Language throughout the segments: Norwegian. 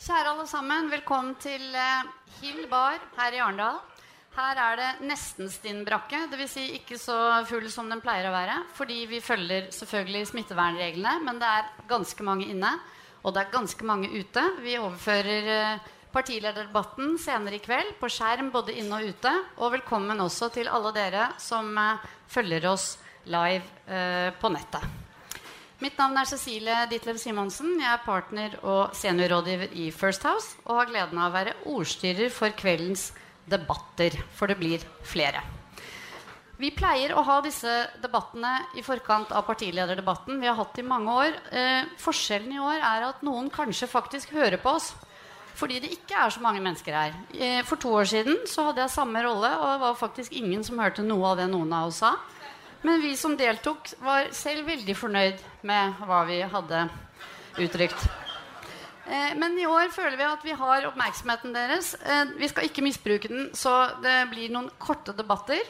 Kjære alle sammen, velkommen til eh, Hill bar her i Arendal. Her er det nesten stinn brakke, dvs. Si ikke så full som den pleier å være. Fordi vi følger selvfølgelig smittevernreglene, men det er ganske mange inne. Og det er ganske mange ute. Vi overfører eh, partilederdebatten senere i kveld på skjerm både inne og ute. Og velkommen også til alle dere som eh, følger oss live på nettet. Mitt navn er Cecilie Ditlev Simonsen. Jeg er partner og seniorrådgiver i First House og har gleden av å være ordstyrer for kveldens debatter, for det blir flere. Vi pleier å ha disse debattene i forkant av partilederdebatten. Vi har hatt det i mange år. Eh, forskjellen i år er at noen kanskje faktisk hører på oss. Fordi det ikke er så mange mennesker her. Eh, for to år siden så hadde jeg samme rolle, og det var faktisk ingen som hørte noe av det noen av oss sa. Men vi som deltok, var selv veldig fornøyd med hva vi hadde uttrykt. Eh, men i år føler vi at vi har oppmerksomheten deres. Eh, vi skal ikke misbruke den, så det blir noen korte debatter.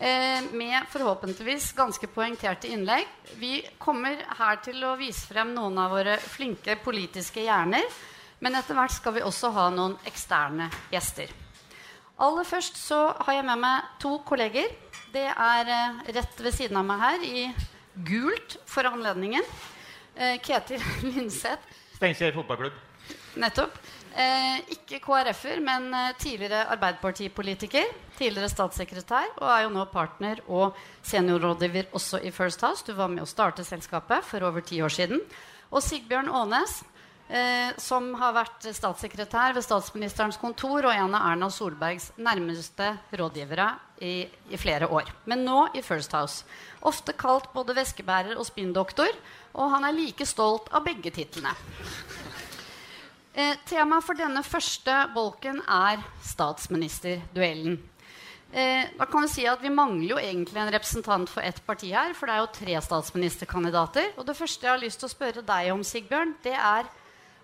Eh, med forhåpentligvis ganske poengterte innlegg. Vi kommer her til å vise frem noen av våre flinke politiske hjerner. Men etter hvert skal vi også ha noen eksterne gjester. Aller først så har jeg med meg to kolleger. Det er eh, rett ved siden av meg her i gult for anledningen. Eh, Ketil Linseth. Steinkjer fotballklubb. Nettopp. Eh, ikke KrF-er, men tidligere Arbeiderpartipolitiker. Tidligere statssekretær og er jo nå partner og seniorrådgiver også i First House. Du var med å starte selskapet for over ti år siden. Og Sigbjørn Aanes, eh, som har vært statssekretær ved statsministerens kontor og en av Erna Solbergs nærmeste rådgivere i, i flere år. Men nå i First House. Ofte kalt både veskebærer og spinndoktor. Og han er like stolt av begge titlene. Eh, Temaet for denne første bolken er statsministerduellen. Eh, da kan Vi si at vi mangler jo egentlig en representant for ett parti her. For det er jo tre statsministerkandidater. Og det første jeg har lyst til å spørre deg om, Sigbjørn, det er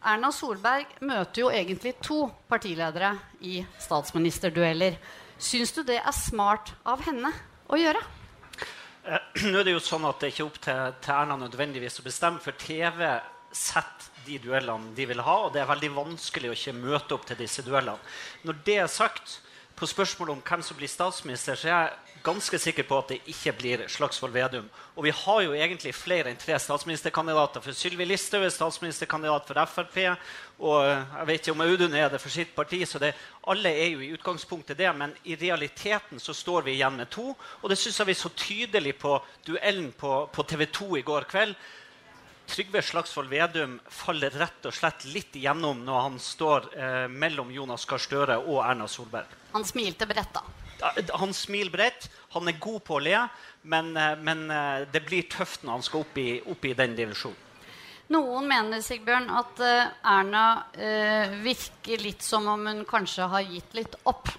Erna Solberg møter jo egentlig to partiledere i statsministerdueller. Syns du det er smart av henne å gjøre? Eh, nå er det jo sånn at det er ikke opp til, til Erna nødvendigvis å bestemme, for TV setter de duellene de vil ha, og det er veldig vanskelig å ikke møte opp til disse duellene. Når det er sagt, på spørsmålet om hvem som blir statsminister, så er jeg ganske sikker på at det ikke blir Slagsvold Vedum. Og vi har jo egentlig flere enn tre statsministerkandidater. For Sylvi Listhaug er statsministerkandidat for Frp. Og jeg vet ikke om Audun er det for sitt parti. Så det, alle er jo i utgangspunktet det. Men i realiteten så står vi igjen med to. Og det syns jeg vi så tydelig på duellen på, på TV 2 i går kveld. Trygve Slagsvold Vedum faller rett og slett litt igjennom når han står eh, mellom Jonas Gahr Støre og Erna Solberg. Han smilte bredt, da. Han smiler bredt. Han er god på å le, men, eh, men eh, det blir tøft når han skal opp i, opp i den divisjonen. Noen mener Sigbjørn, at uh, Erna eh, virker litt som om hun kanskje har gitt litt opp.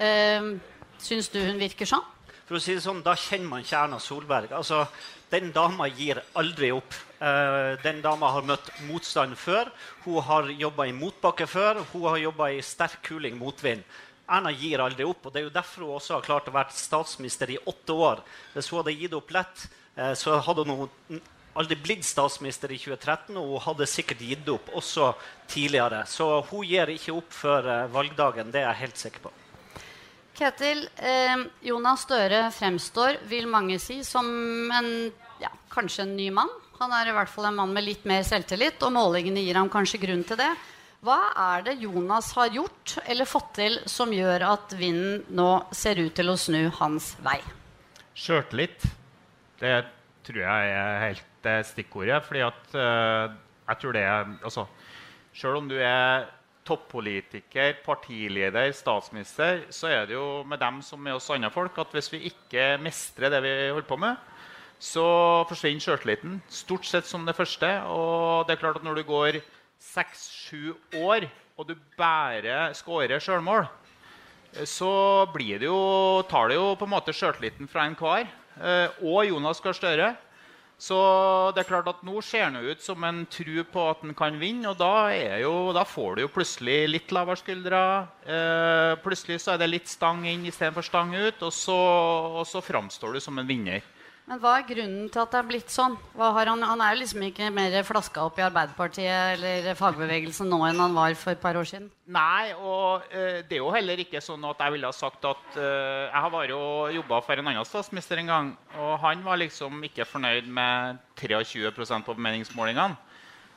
Eh, Syns du hun virker sånn? For å si det sånn, Da kjenner man ikke Erna Solberg. Altså, Den dama gir aldri opp. Eh, den dama har møtt motstand før. Hun har jobba i motbakke før. Hun har jobba i sterk kuling motvind. Erna gir aldri opp. og Det er jo derfor hun også har klart å være statsminister i åtte år. Hvis hun hadde gitt opp lett, uh, så hadde hun aldri blitt statsminister i 2013, og hun hadde sikkert gitt opp også tidligere. Så hun gir ikke opp før uh, valgdagen. Det er jeg helt sikker på. Ketil, eh, Jonas Støre fremstår, vil mange si, som en ja, kanskje en ny mann. Han er i hvert fall en mann med litt mer selvtillit, og målingene gir ham kanskje grunn til det. Hva er det Jonas har gjort eller fått til som gjør at vinden nå ser ut til å snu hans vei? Sjøltillit. Det tror jeg er helt eh, stikkordet. fordi at uh, jeg tror det er altså, Sjøl om du er toppolitiker, partileder, statsminister, så er det jo med dem som med oss andre folk at hvis vi ikke mestrer det vi holder på med, så forsvinner sjøltilliten. Stort sett som det første. Og det er klart at når du går seks-sju år og du bare skårer sjølmål, så blir det jo, tar det jo på en måte sjøltilliten fra enhver. Eh, og Jonas Gahr Støre. Så det er klart at nå ser han ut som en tru på at han kan vinne. Og da, jo, da får du jo plutselig litt lavere skuldre. Eh, plutselig så er det litt stang inn istedenfor stang ut. Og så, og så framstår du som en vinner. Men hva er grunnen til at det er blitt sånn? Han, han, er jo liksom ikke mer flaska opp i Arbeiderpartiet eller fagbevegelsen nå enn han var for et par år siden. Nei, og uh, det er jo heller ikke sånn at jeg ville ha sagt at uh, Jeg har bare jobba for en annen statsminister en gang, og han var liksom ikke fornøyd med 23 på meningsmålingene.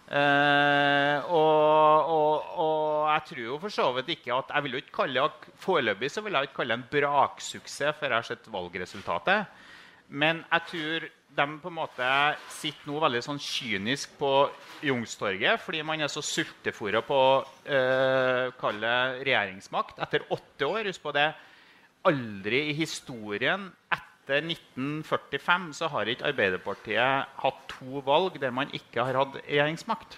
Uh, og, og, og, jeg tror jo for så vidt ikke at jeg vil jo ikke kalle Foreløpig så vil jeg ikke kalle det en braksuksess før jeg har sett valgresultatet. Men jeg tror de på en måte sitter nå veldig sånn kynisk på Youngstorget fordi man er så sultefòra på uh, kalle regjeringsmakt etter åtte år. Husk på det. Aldri i historien etter etter 1945 så har ikke Arbeiderpartiet hatt to valg der man ikke har hatt regjeringsmakt.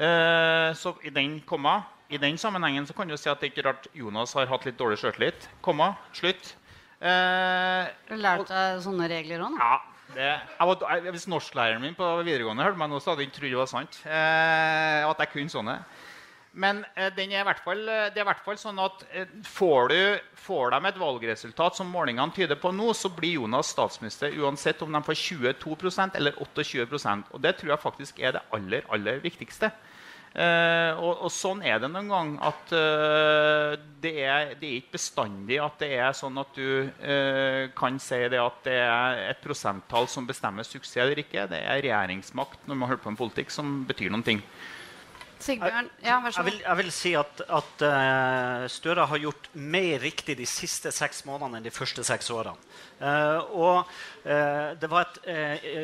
Eh, så i den, komma, i den sammenhengen så kan du si at det ikke er rart Jonas har hatt litt dårlig sjøltillit. Komma, slutt. Eh, du lærte deg sånne regler òg? Ja. Det, var, hvis norsklæreren min på videregående hørte meg nå, så hadde han trodd det var sant. Eh, at jeg kunne sånne. Men eh, er fall, eh, det er i hvert fall sånn at eh, får, du, får de et valgresultat som målingene tyder på nå, så blir Jonas statsminister uansett om de får 22% eller 28% Og det tror jeg faktisk er det aller, aller viktigste. Eh, og, og, sånn er det noen gang at eh, det, er, det, er, ikke bestandig at det er sånn at du eh, kan si det at det er et prosenttall som bestemmer suksess eller ikke. Det er regjeringsmakt når man holder på med politikk, som betyr noen ting. Sigbjørn, ja, vær så god. Jeg vil, jeg vil si at, at uh, Støre har gjort mer riktig de siste seks månedene enn de første seks årene. Uh, og uh, det, var et,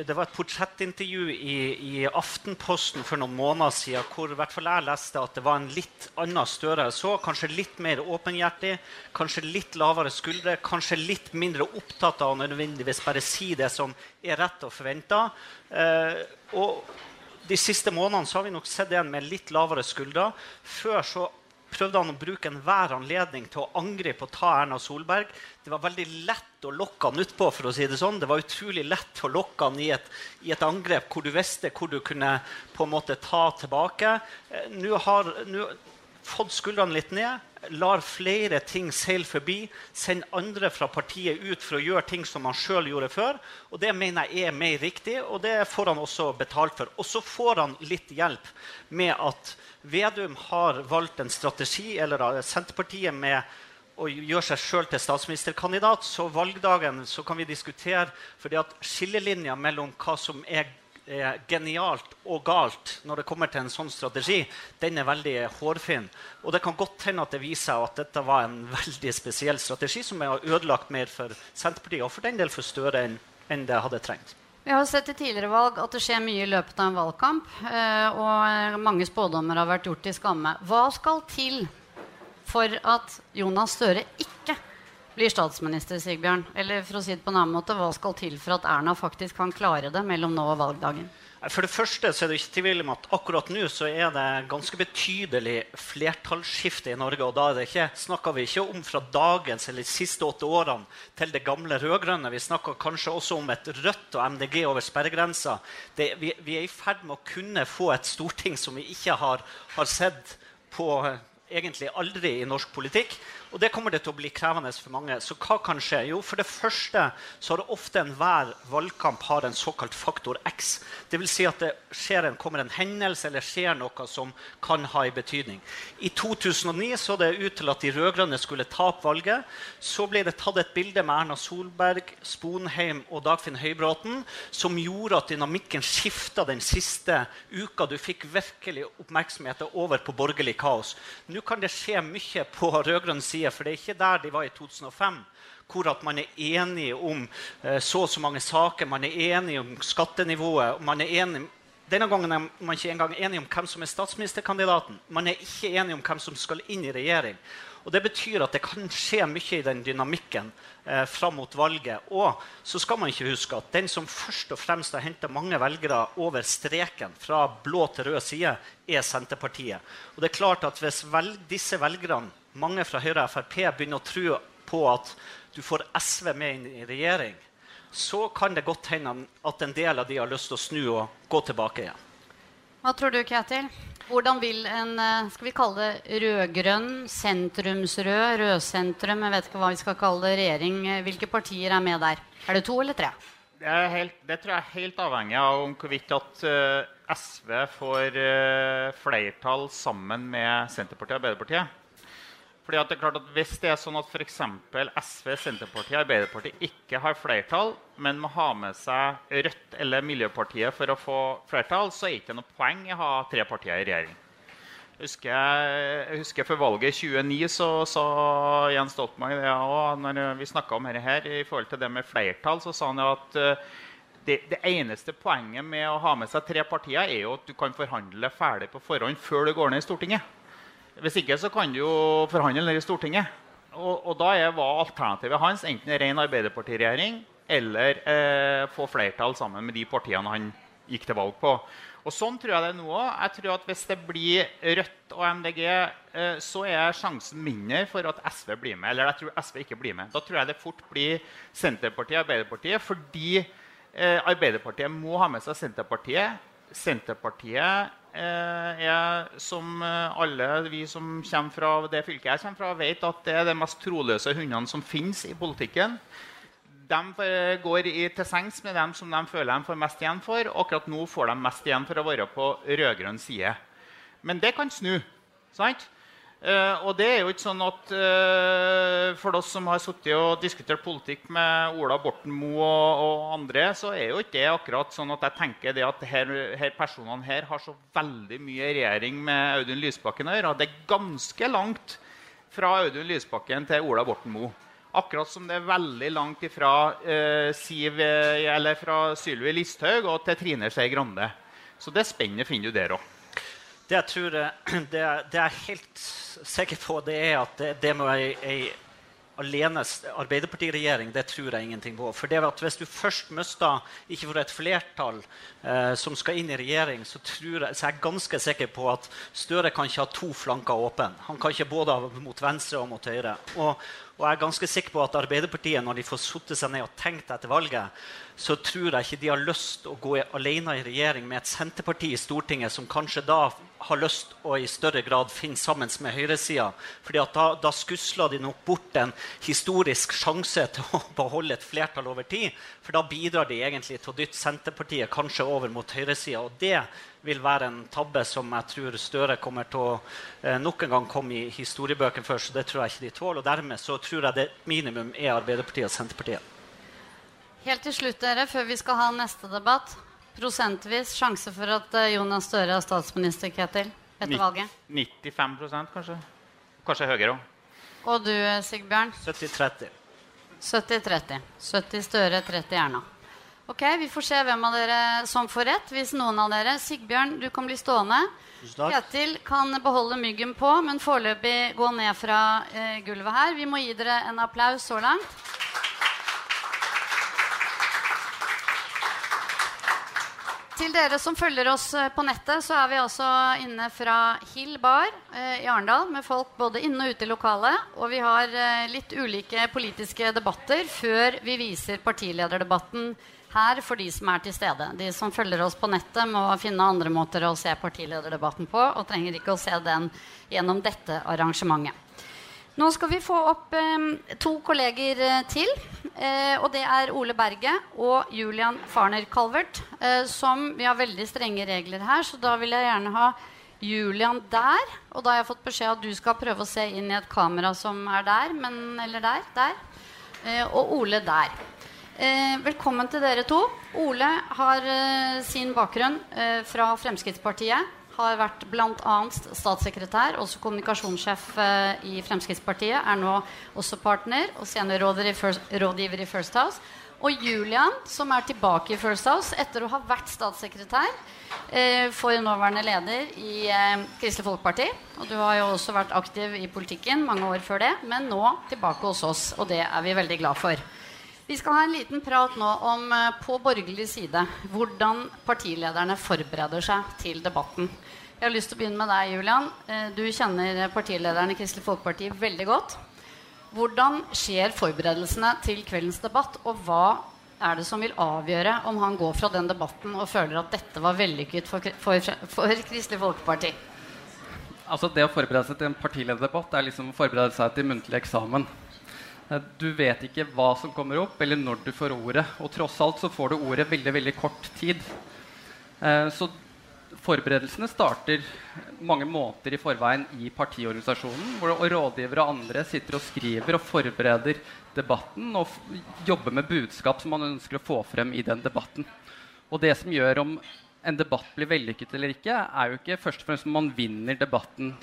det, var et, portrettintervju i, i, Aftenposten for noen måneder siden hvor hvert fall jeg leste at det var en litt annen Støre jeg så. Kanskje litt mer åpenhjertig, kanskje litt lavere skuldre, kanskje litt mindre opptatt av å nødvendigvis bare si det som er rett og forventa. og de siste månedene har vi nok sett en med litt lavere skuldre. Før så prøvde han å bruke enhver anledning til å angripe og ta Erna Solberg. Det var veldig lett å lokke han utpå. for å si Det sånn. Det var utrolig lett å lokke han i et, i et, angrep hvor du visste hvor du kunne på en måte ta tilbake. Eh, nå har nå fått skuldrene litt ned lar flere ting seile forbi, sender andre fra partiet ut for å gjøre ting som han sjøl gjorde før. Og Det mener jeg er mer riktig, og det får han også betalt for. Og så får han litt hjelp med at Vedum har valgt en strategi, eller Senterpartiet med å gjøre seg sjøl til statsministerkandidat. Så valgdagen så kan vi diskutere fordi at skillelinja mellom hva som er er genialt og galt når det kommer til en sånn strategi, den er veldig hårfin. Og det kan godt hende at det viser seg at dette var en veldig spesiell strategi som har ødelagt mer for Senterpartiet og for den del for Støre enn, enn det hadde trengt. Vi har sett i tidligere valg at det skjer mye i løpet av en valgkamp. Eh, og mange spådommer har vært gjort i skamme. Hva skal til for at Jonas Støre ikke blir statsminister, Sigbjørn? Eller for å si det på en annen måte, hva skal til for at Erna faktisk kan klare det mellom nå og valgdagen? For det første så er det ikke tvil om at akkurat nå så er det ganske betydelig flertallsskifte i Norge. Og da ikke, snakker vi ikke om fra dagens eller de siste åtte årene til det gamle rød-grønne. Vi snakker kanskje også om et Rødt og MDG over sperregrensa. Vi, vi, er i ferd med å kunne få et storting som vi ikke har, har sett på egentlig aldri i norsk politikk. Og det kommer det til å bli krevende for mange. Så hva kan skje? Jo, for det første så har det ofte enhver valgkamp har en såkalt faktor X. Dvs. Si at det en, kommer en hendelse eller skjer noe som kan ha en betydning. I 2009 så det ut til at de rød-grønne skulle tape valget. Så ble det tatt et bilde med Erna Solberg, Sponheim og Dagfinn Høybråten som gjorde at dynamikken skifta den siste uka. Du fikk virkelig oppmerksomheten over på borgerlig kaos. Nå kan det skje mye på rød-grønn side side. For det er ikke der de var i 2005, hvor at man er enige om eh, så og så mange saker, man er enige om skattenivået. man er enige denne gangen er man ikke engang enig om hvem som er statsministerkandidaten. Man er ikke enig om hvem som skal inn i regjering. Og Det betyr at det kan skje mye i den dynamikken eh, fram mot valget. Og så skal man ikke huske at den som først og fremst har henta mange velgere over streken fra blå til rød side, er Senterpartiet. Og det er klart at Hvis vel, disse velgerne mange fra Høyre og Frp begynner å tro på at du får SV med inn i regjering, så kan det godt hende at en del av de har lyst til å snu og gå tilbake igjen. Hva tror du, Ketil? Hvordan vil en eh, skal vi kalle det rød-grønn, sentrumsrød, rødsentrum, jeg vet ikke hva vi skal kalle det, regjering, eh, hvilke partier er med der? Er det to eller tre? Det, helt, det, tror jeg er helt avhengig av om hvorvidt at uh, SV får uh, flertall sammen med Senterpartiet og Arbeiderpartiet. Fordi det er klart at Hvis det er sånn at f.eks. SV, Senterpartiet og Arbeiderpartiet ikke har flertall, men må ha med seg Rødt eller Miljøpartiet for å få flertall, så er det ikke noe poeng i å ha tre partier i regjering. Jeg husker, jeg husker For valget i 2009 så sa Jens Stoltenberg det òg. Når vi snakka om dette her, i forhold til det med flertall, så sa han at eh, det, det, eneste poenget med å ha med seg tre partier er jo at du kan forhandle ferdig på forhånd før du går ned i Stortinget. Hvis ikke så kan du jo forhandle nede i Stortinget. Og, og da er, var alternativet hans enten ren Arbeiderpartiregjering eller eh, få flertall sammen med de partiene han gikk til valg på. Og Sånn tror jeg det er nå òg. Jeg tror at Hvis det blir Rødt og MDG, eh, så er sjansen mindre for at SV blir med. Eller jeg tror SV ikke blir med. Da tror jeg det fort blir Senterpartiet og Arbeiderpartiet. Fordi eh, Arbeiderpartiet må ha med seg Senterpartiet. Senterpartiet er, som alle vi som kommer fra det fylket jeg kommer fra, vet at det er de mest troløse hundene som finnes i politikken de går i, til sengs med dem som de føler de får mest igjen for. Akkurat nå får de mest igjen for å være på rød-grønn side. Men det kan snu. sant? Uh, og det er jo ikke sånn at uh, For oss som har sittet og diskutert politikk med Ola Borten Moe og, og, andre, så er jo ikke det akkurat sånn at jeg tenker det at her, her personene her har så veldig mye regjering med Audun Lysbakken å gjøre. Det er ganske langt fra Audun Lysbakken til Ola Borten Moe. Akkurat som det er veldig langt ifra, uh, Siv, eller fra Sylvi Listhaug og til Trine Skei Grande. Så det spennet finner du der òg. Det jeg tror, det, det jeg er helt sikker på, det er at det, det med ei, ei alene Arbeiderpartiregjering, det tror jeg ingenting på. For det at Hvis du først mister ikke for et flertall eh, som skal inn i regjering, så, jeg, så er jeg ganske sikker på at Støre kan ikke ha to flanker åpne. Han kan ikke både mot venstre og mot høyre. Og, og jeg er ganske sikker på at Arbeiderpartiet, når de får satt seg ned og tenkt etter valget, så tror jeg ikke de har lyst til å gå alene i regjering med et Senterparti i Stortinget som kanskje da har lyst å i større grad finne sammen med høyresida. Fordi da, da skusler de nok bort en historisk sjanse til å beholde et flertall over tid. For da bidrar de egentlig til å dytte Senterpartiet kanskje over mot høyresida. Og det vil være en tabbe som jeg tror Støre kommer til å eh, nok en gang komme i historiebøkene for. Så det tror jeg ikke de tåler. Og dermed så tror jeg det minimum er Arbeiderpartiet og Senterpartiet. Helt til slutt, dere, før vi skal ha neste debatt. Prosentvis sjanse for at uh, Jonas Støre er statsminister, Ketil, etter valget? 95 kanskje. Kanskje høyere òg. Og du, Sigbjørn? 70-30. 70-30. 70 Støre, 30 Erna. Ok, Vi får se hvem av dere som får rett. Hvis noen av dere Sigbjørn, du kan bli stående. Kjetil kan beholde myggen på, men foreløpig gå ned fra eh, gulvet her. Vi må gi dere en applaus så langt. Til dere som følger oss eh, på nettet, så er vi altså inne fra Hill bar eh, i Arendal med folk både inne og ute i lokalet. Og vi har eh, litt ulike politiske debatter før vi viser partilederdebatten her for de som er til stede. De som følger oss på nettet, må finne andre måter å se partilederdebatten på, og trenger ikke å se den gjennom dette arrangementet. Nå skal vi få opp eh, to kolleger eh, til. Eh, og det er Ole Berge og Julian Farner Calvert. Eh, som Vi har veldig strenge regler her, så da vil jeg gjerne ha Julian der. Og da har jeg fått beskjed at du skal prøve å se inn i et kamera som er der. Men, eller der. Der. Eh, og Ole der. Velkommen til dere to. Ole har sin bakgrunn fra Fremskrittspartiet. Har vært bl.a. statssekretær, også kommunikasjonssjef eh, i Fremskrittspartiet. Er nå også partner og seniorrådgiver i, rådgiver i First House. Og Julian, som er tilbake i First House etter å ha vært statssekretær eh, for nåværende leder i eh, Kristelig Folkeparti. Og du har jo også vært aktiv i politikken mange år før det, men nå tilbake hos oss. Og det er vi veldig glad for. Vi skal ha en liten prat nå om eh, på borgerlig side hvordan partilederne forbereder seg til debatten. Jeg har lyst til å begynne med deg, Julian. Eh, du kjenner partilederen i Kristelig Folkeparti veldig godt. Hvordan skjer forberedelsene til kveldens debatt, og hva er det som vil avgjøre om han går fra den debatten og føler at dette var vellykket for, for, for Kristelig Folkeparti? Altså Det å forberede seg til en partilederdebatt er liksom å forberede seg til muntlig eksamen. Du vet ikke hva som kommer opp, eller når du får ordet. Og tross alt så får du ordet veldig veldig kort tid. Eh, så forberedelsene starter mange måneder i forveien i partiorganisasjonen, hvor rådgivere og andre sitter og skriver og forbereder debatten og jobber med budskap som man ønsker å få frem i den debatten. Og det som gjør om en debatt blir vellykket eller ikke, er jo ikke først og fremst om man vinner debatten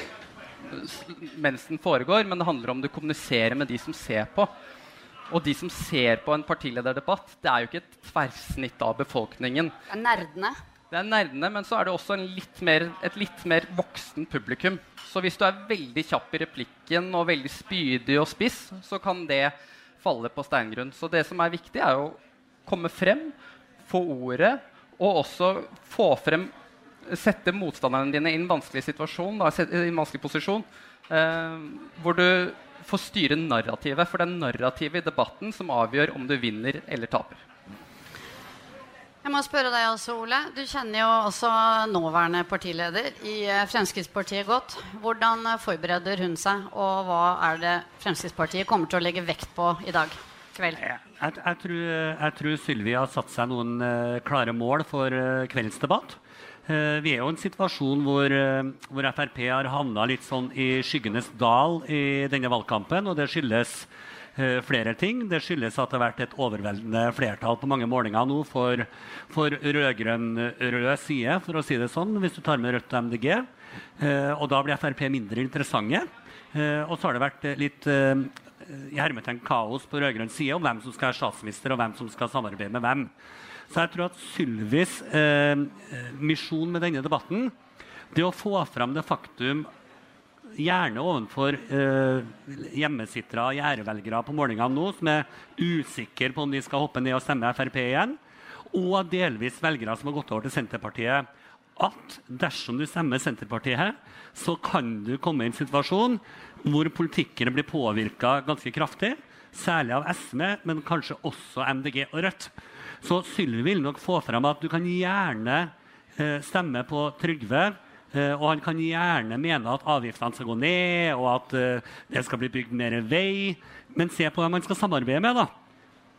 mens den foregår, men det handler om du kommuniserer med de som ser på. Og de som ser på en partilederdebatt, det er jo ikke et tverrsnitt av befolkningen. Det er nerdene. Det er nerdene, men så er det også litt mer, et litt mer voksen publikum. Så hvis du er veldig kjapp i replikken og veldig spydig og spiss, så kan det falle på steingrunn. Så det som er viktig, er å komme frem, få ordet, og også få frem Sette motstanderne dine i en vanskelig situasjon, da, i en vanskelig posisjon, eh, hvor du får styre narrativet. For det er narrativet i debatten som avgjør om du vinner eller taper. Jeg må spørre deg også, Ole. Du kjenner jo også nåværende partileder i eh, Fremskrittspartiet godt. Hvordan eh, forbereder hun seg, og hva er det Fremskrittspartiet kommer til å legge vekt på i dag kveld? Jeg, jeg, jeg, tror, jeg tror, Sylvi har satt seg noen uh, klare mål for uh, kveldens debatt. Uh, vi er jo i en situasjon hvor, hvor Frp har havna litt sånn i skyggenes dal i denne valgkampen. og det skyldes Eh, flere ting. Det skyldes at det har vært et overveldende flertall på mange målinger nå for, for rød-grønn-rød side, for å si det sånn, hvis du tar med Rødt og MDG. Eh, og da blir Frp mindre interessante. Eh, og så har det vært litt i hermetegn kaos på rød-grønn side om hvem som skal være statsminister, og hvem som skal samarbeide med hvem. Så jeg tror at Sylvis eh, misjon med denne debatten det å få fram det faktum gjerne overfor eh, hjemmesittere, gjerdevelgere på målingene nå, som er usikre på om de skal hoppe ned og stemme Frp igjen, og delvis velgere som har gått over til Senterpartiet, at dersom du stemmer Senterpartiet, så kan du komme i en situasjon hvor politikken blir påvirka ganske kraftig, særlig av SV, men kanskje også MDG og Rødt. Så Sylvi vil nok få frem at du kan gjerne eh, stemme på Trygve Uh, og han kan gjerne mene at avgiftene skal gå ned, og at uh, det skal bli bygd mer vei. Men se på hvem man skal samarbeide med. Da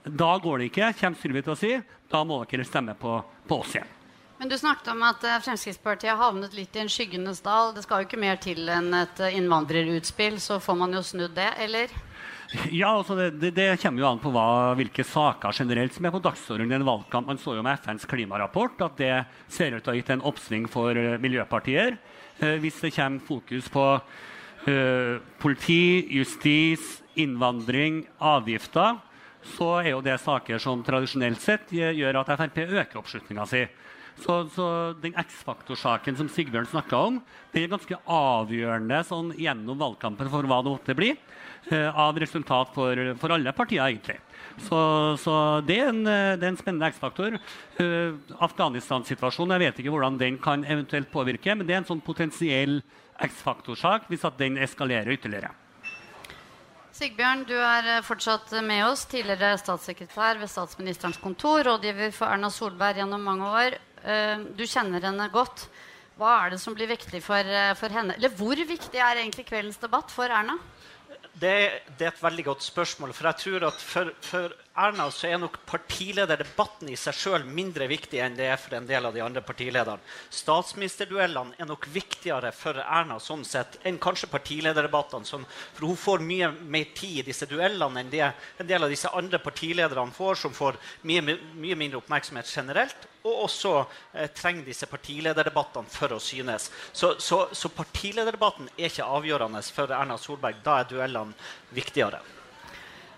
Da går det ikke, kommer Sylvi til å si. Da må dere stemme på, på oss igjen. Men Du snakket om at Fremskrittspartiet har havnet litt i en skyggenes dal. Det skal jo ikke mer til enn et innvandrerutspill, så får man jo snudd det, eller? Ja, altså det, det, det, kommer jo an på hva, hvilke saker generelt som er på dagsordenen i en valgkamp. Man så jo med FNs klimarapport at det ser ut til å ha gitt en oppsving for uh, miljøpartier. Uh, hvis det kommer fokus på uh, politi, justis, innvandring, avgifter, så er jo det saker som tradisjonelt sett gjør at Frp øker oppslutninga si. Så, så, den X-faktor-saken som Sigbjørn snakka om, den er ganske avgjørende sånn, gjennom valgkampen for hva det måtte bli. Eh, av resultat for, for, alle partier, egentlig. Så, så det, er en, eh, det, er en, spennende X-faktor. Uh, Afghanistan-situasjonen, jeg vet ikke hvordan den kan eventuelt påvirke, men det er en sånn potensiell X-faktorsak hvis at den eskalerer ytterligere. Sigbjørn, du er fortsatt med oss. Tidligere statssekretær ved statsministerens kontor, rådgiver for Erna Solberg gjennom mange år. Du kjenner henne godt. Hva er det som blir viktig for, for henne? Eller hvor viktig er egentlig kveldens debatt for Erna? det, det, er et veldig godt spørsmål. For jeg tror at for, for Erna så er nok partilederdebatten i seg sjøl mindre viktig enn det er for en del av de andre partilederne. Statsministerduellene er nok viktigere for Erna sånn sett enn kanskje partilederdebattene. Sånn, for hun får mye mer tid i disse duellene enn det en del av disse andre partilederne får, som får mye, mye mindre oppmerksomhet generelt. Og også eh, trenger disse partilederdebattene for å synes. Så, så, så partilederdebatten er ikke avgjørende for Erna Solberg. Da er duellene viktigere.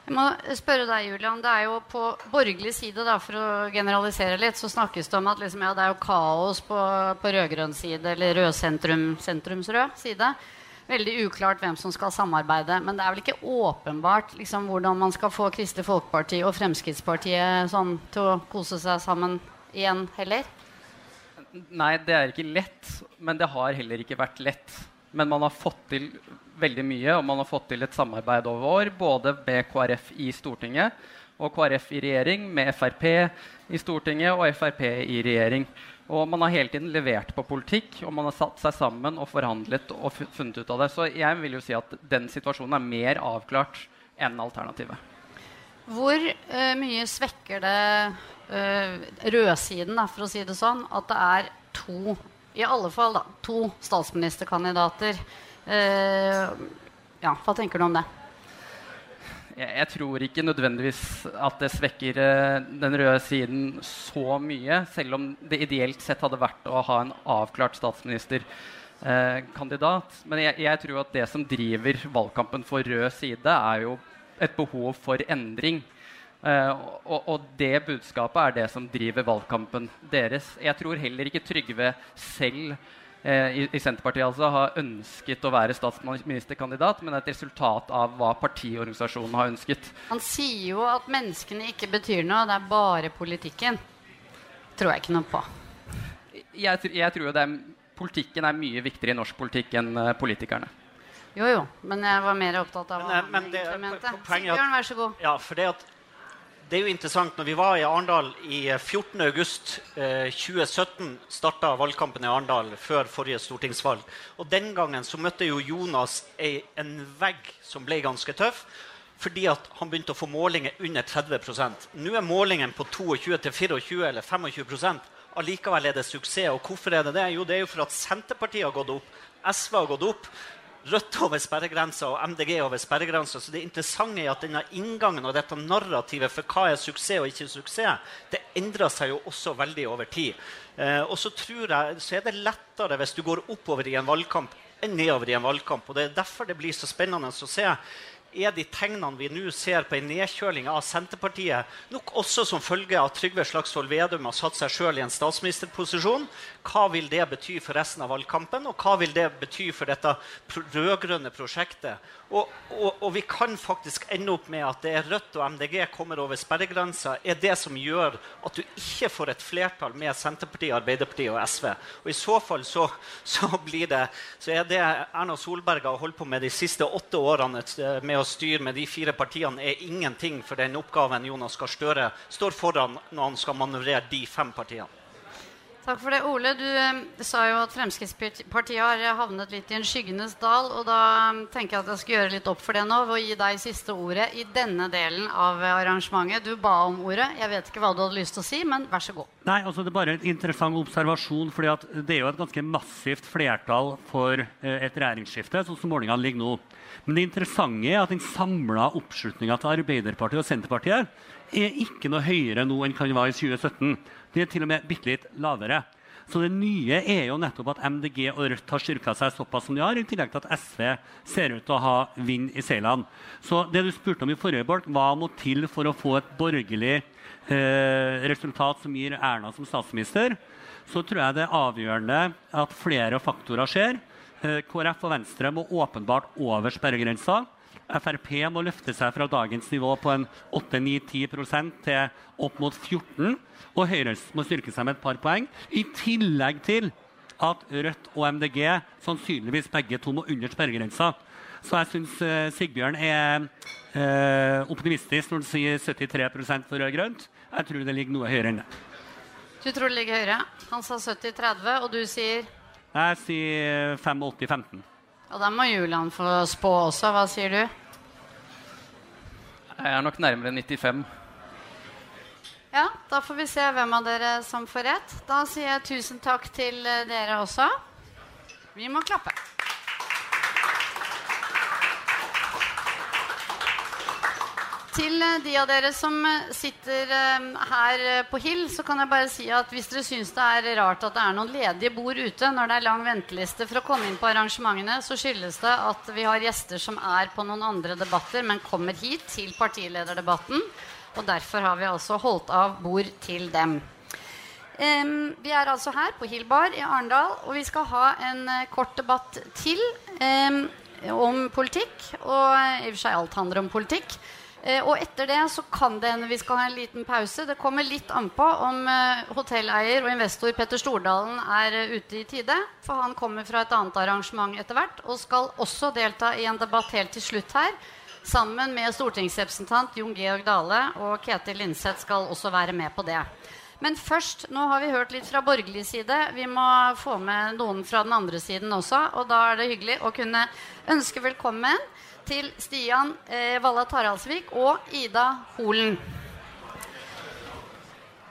Jeg må spørre deg, Julian. Det er jo På borgerlig side, da, for å generalisere litt, så snakkes det om at liksom, ja, det er jo kaos på, på rød-grønn side, eller rød-sentrum, sentrumsrød side. Veldig uklart hvem som skal samarbeide. Men det er vel ikke åpenbart liksom, hvordan man skal få Kristelig Folkeparti og Fremskrittspartiet sånn, til å kose seg sammen igjen heller? Nei, det er ikke lett. Men det har heller ikke vært lett. Men man har fått til veldig mye, og man har fått til et samarbeid over år, både med KrF i Stortinget og KrF i regjering, med Frp i Stortinget og Frp i regjering. Og man har hele tiden levert på politikk, og man har satt seg sammen og forhandlet og funnet ut av det. Så jeg vil jo si at den situasjonen er mer avklart enn alternativet. Hvor uh, mye svekker det uh, rødsiden, da, for å si det sånn, at det er to, i alle fall da, to statsministerkandidater? Uh, ja, hva tenker du om det? Jeg, jeg, tror ikke nødvendigvis at det svekker den røde siden så mye, selv om det ideelt sett hadde vært å ha en avklart statsministerkandidat. Men jeg, jeg tror at det som driver valgkampen for rød side, er jo et behov for endring. Uh, og, og, det budskapet er det som driver valgkampen deres. Jeg tror heller ikke Trygve selv uh, i, i, Senterpartiet altså, har ønsket å være statsministerkandidat, men et resultat av hva partiorganisasjonen har ønsket. Han sier jo at menneskene ikke betyr noe, det er bare politikken. Tror jeg ikke noe på. Jeg, jeg tror jo det er, politikken er mye viktigere i norsk politikk enn uh, politikerne. Jo, jo, men jeg var mer opptatt av hva han egentlig mente. Sigbjørn, vær så god. Ja, for det, at, det, er jo interessant. Når vi var i Arendal i 14.8.2017, eh, 2017, starta valgkampen i Arendal før forrige stortingsvalg. Og Den gangen så møtte jo Jonas en vegg som ble ganske tøff. Fordi at han begynte å få målinger under 30% Nå er målingen på 22-24 eller 25 Allikevel er det suksess. Og hvorfor er det det? Jo, det er jo for at Senterpartiet har gått opp. SV har gått opp. Rødt over sperregrensa og MDG over sperregrensa. Så det interessante er at denne inngangen og dette narrativet for hva er suksess og ikke suksess, det endrer seg jo også veldig over tid. Eh, og så tror jeg så er det lettere hvis du går oppover i en valgkamp enn nedover i en valgkamp. Og det er derfor det blir så spennende å se er de tegnene vi nå ser på en nedkjøling av Senterpartiet, nok også som følge av Trygve Slagsvold Vedum har satt seg sjøl i en statsministerposisjon. Hva vil det bety for resten av valgkampen, og hva vil det bety for dette rød-grønne prosjektet? Og, og, og, vi kan faktisk ende opp med at det er Rødt og MDG kommer over sperregrensa, er det som gjør at du ikke får et flertall med Senterpartiet, Arbeiderpartiet og SV. Og I så fall så, så, det, så er det Erna Solberg har holdt på med de siste åtte årene med å styre med de fire partiene, er ingenting for den oppgaven Jonas Gahr Støre står foran når han skal manøvrere de fem partiene. Takk for det. Ole, du, eh, sa jo at Fremskrittspartiet har havnet litt i en skyggenes dal. Og da eh, tenker jeg at jeg skal gjøre litt opp for det nå og gi deg siste ordet i denne delen av arrangementet. Du ba om ordet. Jeg vet ikke hva du hadde lyst til å si, men vær så god. Nei, altså Det er bare en interessant observasjon. fordi det er jo et ganske massivt flertall for eh, et regjeringsskifte, sånn som målingene ligger nå. Men det interessante er at den samla oppslutninga til Arbeiderpartiet og Senterpartiet er ikke noe høyere nå enn kan være i 2017. De er til og med bitte litt lavere. Så det nye er jo nettopp at MDG og Rødt har styrka seg såpass som de har, i tillegg til at SV ser ut til å ha vind i seilene. Så det du spurte om i forrige bolk, hva må til for å få et borgerlig eh, resultat som gir Erna som statsminister, så tror jeg det er avgjørende at flere faktorer skjer. Eh, KrF og Venstre må åpenbart over sperregrensa. Frp må løfte seg fra dagens nivå på en 8-9-10% til opp mot 14 og Høyre må styrke seg med et par poeng. I tillegg til at Rødt og MDG sannsynligvis begge to må under sperregrensa. Så jeg syns uh, Sigbjørn er uh, optimistisk når han sier 73 for rød-grønt. Jeg tror det ligger noe høyere enn det. Du tror det ligger høyere? Han sa 70-30, og du sier? Jeg sier 85-15. Og da må Julian få spå også. Hva sier du? Jeg er nok nærmere 95. Ja, da får vi se hvem av dere som får rett. Da sier jeg tusen takk til eh, dere også. Vi må klappe. Til eh, de av dere som eh, sitter her på Hill, så kan jeg bare si at hvis dere syns det er rart at det er noen ledige bord ute når det er lang venteliste for å komme inn på arrangementene, så skyldes det at vi har gjester som er på noen andre debatter, men kommer hit til partilederdebatten. Og derfor har vi altså holdt av bord til dem. Um, vi er altså her på Hillbar i Arendal, og vi skal ha en uh, kort debatt til um, om politikk. Og uh, i og for seg alt handler om politikk. Uh, og etter det så kan det hende vi skal ha en liten pause. Det kommer litt an på om hotelleier og investor Petter Stordalen er ute i tide. For han kommer fra et annet arrangement etter hvert og skal også delta i en debatt helt til slutt her Sammen med stortingsrepresentant Jon Georg Dale og Ketil Linseth skal også være med på det. Men først, nå har vi hørt litt fra borgerlig side. Vi må få med noen fra den andre siden også. Og da er det hyggelig å kunne ønske velkommen til Stian eh, Valla Taraldsvik og Ida Holen.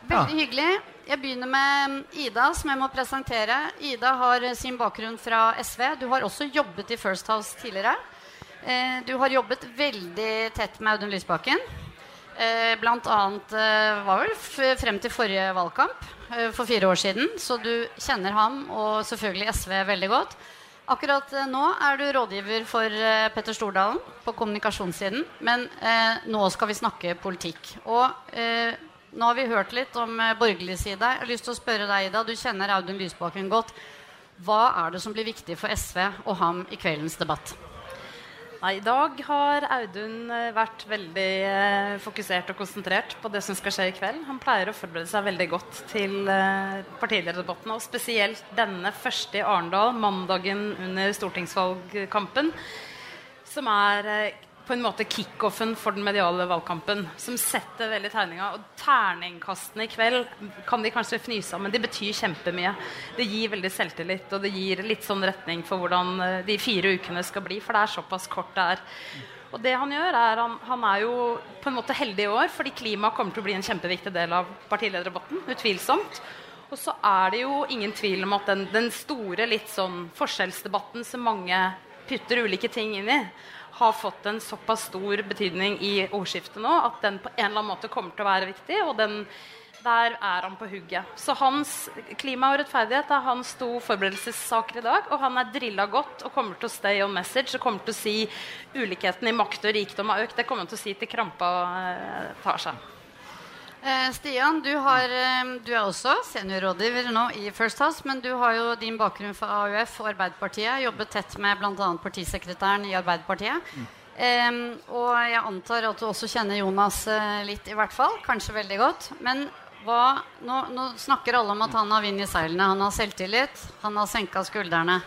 Veldig hyggelig. Jeg begynner med Ida, som jeg må presentere. Ida har sin bakgrunn fra SV. Du har også jobbet i First House tidligere. Eh, du har jobbet veldig tett med Audun Lysbakken. Eh, blant annet eh, var vel frem til forrige valgkamp eh, for fire år siden. Så du kjenner ham og selvfølgelig SV veldig godt. Akkurat eh, nå er du rådgiver for eh, Petter Stordalen på kommunikasjonssiden. Men eh, nå skal vi snakke politikk. Og eh, nå har vi hørt litt om eh, borgerlig side. Jeg har lyst til å spørre deg, Ida. Du kjenner Audun Lysbakken godt. Hva er det som blir viktig for SV og ham i kveldens debatt? Nei, I dag har Audun eh, vært veldig eh, fokusert og konsentrert på det som skal skje i kveld. Han pleier å forberede seg veldig godt til eh, partilederdebattene, og spesielt denne første i Arendal, mandagen under stortingsvalgkampen, som er på en måte kickoffen for den mediale valgkampen. Som setter veldig tegninga. Og terningkastene i kveld kan de kanskje fnyse av, men de betyr kjempemye. Det gir veldig selvtillit, og det gir litt sånn retning for hvordan eh, de fire ukene skal bli. For det er såpass kort det er. Og det han gjør er han, han er jo på en måte heldig i år, fordi klima kommer til å bli en kjempeviktig del av partilederdebatten. Utvilsomt. Og så er det jo ingen tvil om at den, den store litt sånn forskjellsdebatten som mange putter ulike ting inn i, har fått en såpass stor betydning i ordskiftet nå at den på en eller annen måte kommer til å være viktig. og den der er han på hugget. Så hans klima og rettferdighet er hans to forberedelsessaker i dag. Og han er drilla godt og kommer til å stay on message og kommer til å si ulikheten i makt og rikdom har økt. Det kommer han til å si til krampa eh, tar seg. Eh, Stian, du, har, eh, du er også seniorrådgiver nå i First House, men du har jo din bakgrunn fra AUF og Arbeiderpartiet. Jobbet tett med bl.a. partisekretæren i Arbeiderpartiet. Eh, og jeg antar at du også kjenner Jonas litt, i hvert fall. Kanskje veldig godt. Men hva, nå, nå snakker alle om at han har vind i seilene. Han har selvtillit, han har senka skuldrene.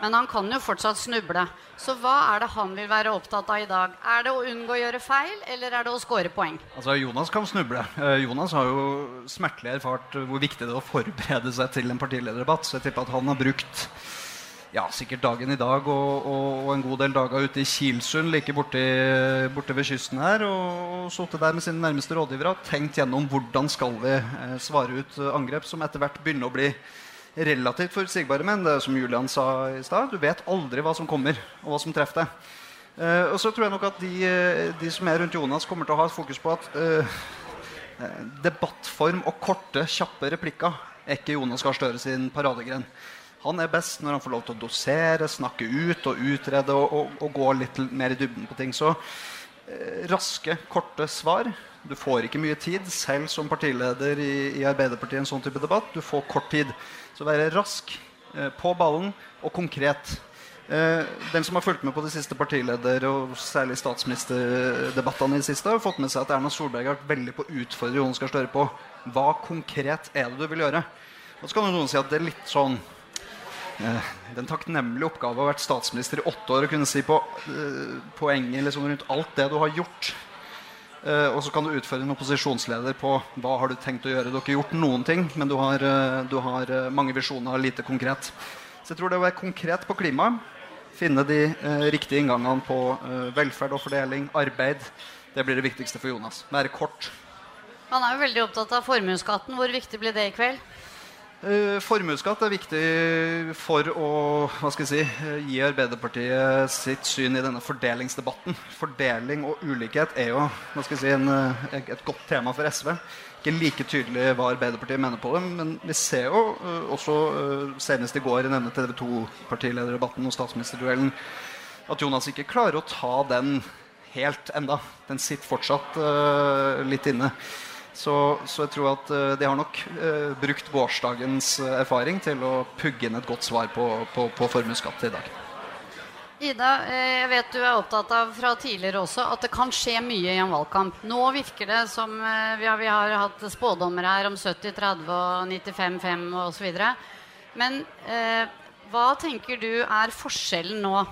Men han kan jo fortsatt snuble. Så hva er det han vil være opptatt av i dag? Er det å unngå å gjøre feil, eller er det å score poeng? Altså, Jonas kan snuble. Eh, Jonas har jo smertelig erfart hvor viktig det er å forberede seg til en partilederdebatt. Så jeg tipper at han har brukt ja, sikkert dagen i dag og, og, og en god del dager ute i Kilsund, like borte, borte ved kysten her, og, og sittet der med sine nærmeste rådgivere og tenkt gjennom hvordan skal vi eh, svare ut eh, angrep som etter hvert begynner å bli relativt forutsigbare. Men det er som Julian sa i stad, du vet aldri hva som kommer, og hva som treffer deg. Eh, og så tror jeg nok at de, eh, de som er rundt Jonas, kommer til å ha et fokus på at eh, eh, debattform og korte, kjappe replikker er ikke Jonas Gahr Støre sin paradegren. Han er best når han får lov til å dosere, snakke ut og utrede og, og, og gå litt mer i dybden på ting. Så eh, raske, korte svar. Du får ikke mye tid, selv som partileder i, i Arbeiderpartiet i en sånn type debatt. Du får kort tid. Så være rask, eh, på ballen og konkret. Eh, den som har fulgt med på de siste partileder- og særlig statsministerdebattene i det siste, har fått med seg at Erna Solberg har vært veldig på å utfordre Jonas Gahr Støre på hva konkret er det du vil gjøre. Og så kan noen si at det er litt sånn Den takknemlige oppgave å ha vært statsminister i åtte år og kunne si på uh, poenget liksom, rundt alt det du har gjort. Uh, og så kan du utføre en opposisjonsleder på hva har du tenkt å gjøre. Du har ikke gjort noen ting, men du har, uh, du har eh, mange visjoner og lite konkret. Så jeg tror det å være konkret på klima, finne de eh, riktige inngangene på eh, velferd og fordeling, arbeid, det blir det viktigste for Jonas. Være kort. Han er jo veldig opptatt av formuesskatten. Hvor viktig blir det i kveld? Uh, Formuesskatt er viktig for å si, eh, gi Arbeiderpartiet sitt syn i denne fordelingsdebatten. Fordeling og ulikhet er jo si, en, eh, et godt tema for SV. Ikke like tydelig hva Arbeiderpartiet mener på det, men vi ser jo også senest i går i denne TV 2-partilederdebatten og statsministerduellen at Jonas ikke klarer å ta den helt enda. Den sitter fortsatt litt inne. Så, så jeg tror at uh, de har nok uh, brukt gårsdagens uh, erfaring til å pugge inn et godt svar på, på, på formuesskatt i dag. Ida, eh, jeg vet du er opptatt av fra tidligere også at det kan skje mye i en valgkamp. Nå virker det som eh, vi har, vi har hatt spådommer her om 70, 30 og 95, 5 osv. Men eh, hva tenker du er forskjellen nå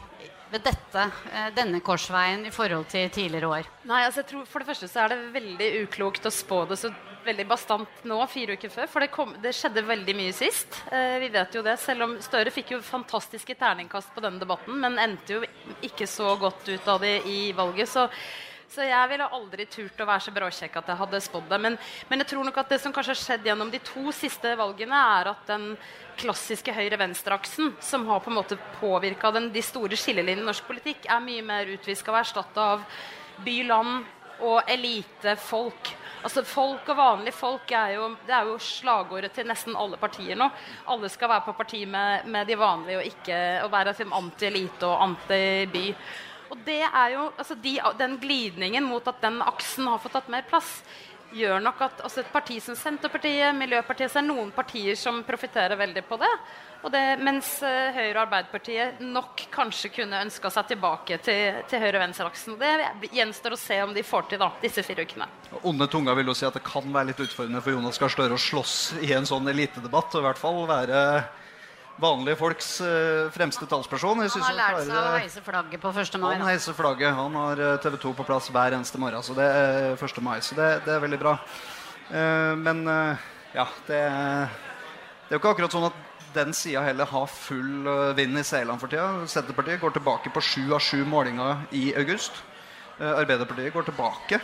ved dette, eh, denne korsveien i forhold til tidligere år? Nei, altså jeg tror For det første så er det veldig uklokt å spå det så veldig bastant nå, fire uker før. For det, kom, det skjedde veldig mye sist. Eh, vi vet jo det. Selv om Støre fikk jo fantastiske terningkast på denne debatten, men endte jo ikke så godt ut av det i valget. Så, så jeg ville aldri turt å være så bråkjekk at jeg hadde spådd det. Men, men, jeg tror nok at det som kanskje har skjedd gjennom de to siste valgene, er at den klassiske høyre-venstre-aksen, som har på en måte påvirka de store skillelinjene i norsk politikk, er mye mer utviska og erstatta av by-land og elitefolk. Altså Folk og vanlige folk er jo, det er jo slagordet til nesten alle partier nå. Alle skal være på parti med, med de vanlige og ikke og være anti-elite og anti-by. Og det er jo, altså de, Den glidningen mot at den aksen har fått tatt mer plass, gjør nok at altså et parti som Senterpartiet, Miljøpartiet, så er noen partier som profitterer veldig på det. Det, mens uh, Høyre og Arbeiderpartiet nok kanskje kunne ønska seg tilbake til, til høyre-venstre-aksen. Det gjenstår å se om de får til da, disse fire ukene. Onde tunga vil jo si at det kan være litt utfordrende for Jonas Gahr Støre å slåss i en sånn elitedebatt. Og i hvert fall være vanlige folks uh, fremste talsperson. han har lært seg å heise flagget på 1. mai. Han heiser flagget. Han har uh, TV 2 på plass hver eneste morgen. Så det er 1. mai. Så det, det er veldig bra. Men ja, det, det er jo ikke akkurat sånn at den sida heller har full eh, vind i seilene for tida. Senterpartiet går tilbake på sju av sju målinger i august. Eh, Arbeiderpartiet går tilbake,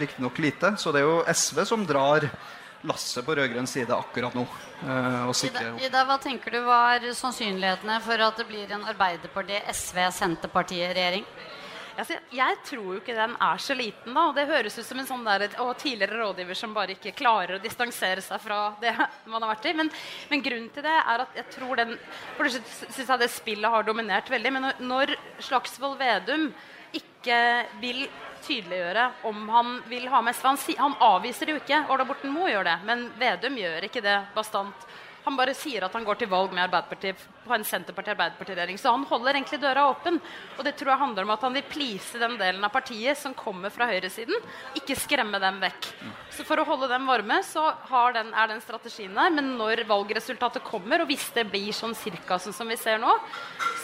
riktignok lite. Så det er jo SV som drar lasset på rød-grønn side akkurat nå. Ida, Ida, hva tenker du var sannsynlighetene for at det blir en Arbeiderpartiet-SV-Senterpartiet-regjering? Altså, jeg tror jo ikke den er så liten. da, og Det høres ut som en sånn der, å, tidligere rådgiver som bare ikke klarer å distansere seg fra det man har vært i. Men, men grunnen til det er at jeg tror den For det syns jeg det spillet har dominert veldig. Men når, når Slagsvold Vedum ikke vil tydeliggjøre om han vil ha med. Han, han avviser det jo ikke. Ola Borten Moe gjør det, men Vedum gjør ikke det bastant. Han bare sier at han går til valg med Arbeiderpartiet på en Senterparti-Arbeiderparti-regjering. Så han holder egentlig døra åpen. Og det tror jeg handler om at han vil please den delen av partiet som kommer fra høyresiden. Ikke skremme dem vekk. Så for å holde dem varme så den, er den strategien der. Men når valgresultatet kommer, og hvis det blir sånn cirka sånn som vi ser nå,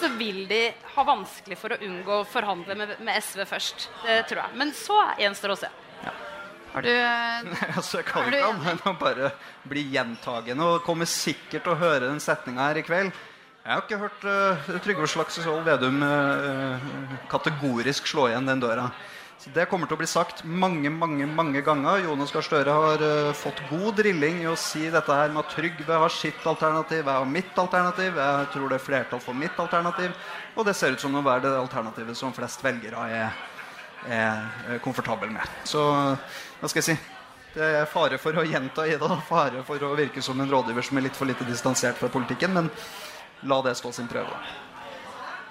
så vil de ha vanskelig for å unngå å forhandle med, med SV først. Det tror jeg. Men så gjenstår å se. Har du Nei, altså, Jeg kan ikke annet enn å bare bli gjentagende. Og kommer sikkert til å høre den setninga her i kveld. Jeg har ikke hørt uh, Trygve Slagsvold Vedum uh, kategorisk slå igjen den døra. Så Det kommer til å bli sagt mange mange, mange ganger. Jonas Gahr Støre har uh, fått god drilling i å si dette her med at Trygve har sitt alternativ, jeg har mitt alternativ, jeg tror det er flertall for mitt alternativ. Og det ser ut som å være det alternativet som flest velgere er, er komfortable med. Så hva skal jeg si? Det er fare for å gjenta Ida, fare for å virke som en rådgiver som er litt for lite distansert fra politikken. Men la det stå sin prøve.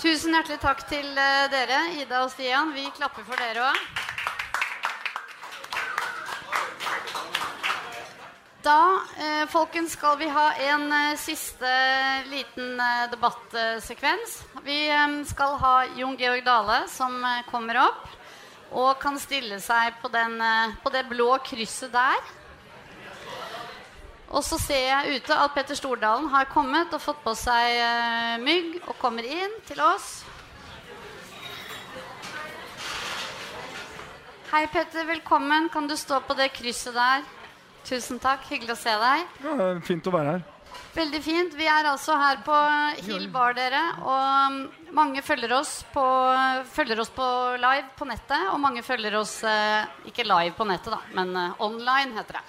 Tusen hjertelig takk til uh, dere, Ida og Stian. Vi klapper for dere òg. Da eh, folkens, skal vi ha en eh, siste liten eh, debattsekvens. Vi eh, skal ha Jon Georg Dale som eh, kommer opp og kan stille seg på, den, eh, på det blå krysset der. Og så ser jeg ute at Petter Stordalen har kommet og fått på seg uh, mygg og kommer inn til oss. Hei, Petter. Velkommen. Kan du stå på det krysset der? Tusen takk. Hyggelig å se deg. Ja, fint å være her. Veldig fint. Vi er altså her på Hill Bar, dere. Og mange følger oss, på, følger oss på live på nettet. Og mange følger oss eh, ikke live på nettet, da, men eh, online, heter det.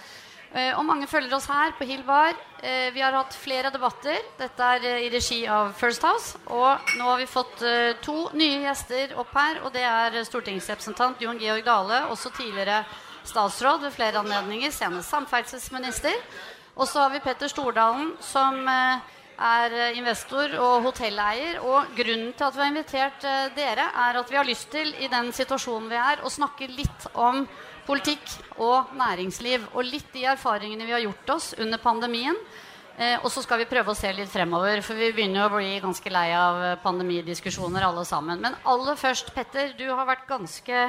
Eh, og mange følger oss her på Hill Bar. Vi har hatt flere debatter. Dette er i regi av First House. Og nå har vi fått to nye gjester opp her. Og det er stortingsrepresentant Jon Georg Dale, også tidligere statsråd ved flere anledninger, senest samferdselsminister. Og så har vi Petter Stordalen, som er eh, investor og hotelleier. Og grunnen til at vi har invitert eh, dere, er at vi har lyst til, i den situasjonen vi er, å snakke litt om politikk og næringsliv. Og litt de erfaringene vi har gjort oss under pandemien. Eh, og så skal vi prøve å se litt fremover, for vi begynner å bli ganske lei av pandemidiskusjoner alle sammen. Men aller først, Petter, du har vært ganske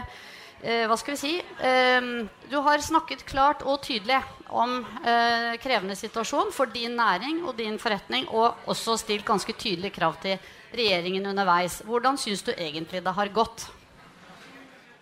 eh, Hva skal vi si? Eh, du har snakket klart og tydelig om eh, krevende situasjon for din næring og din forretning, og også stilt ganske tydelige krav til regjeringen underveis. Hvordan syns du egentlig det har gått?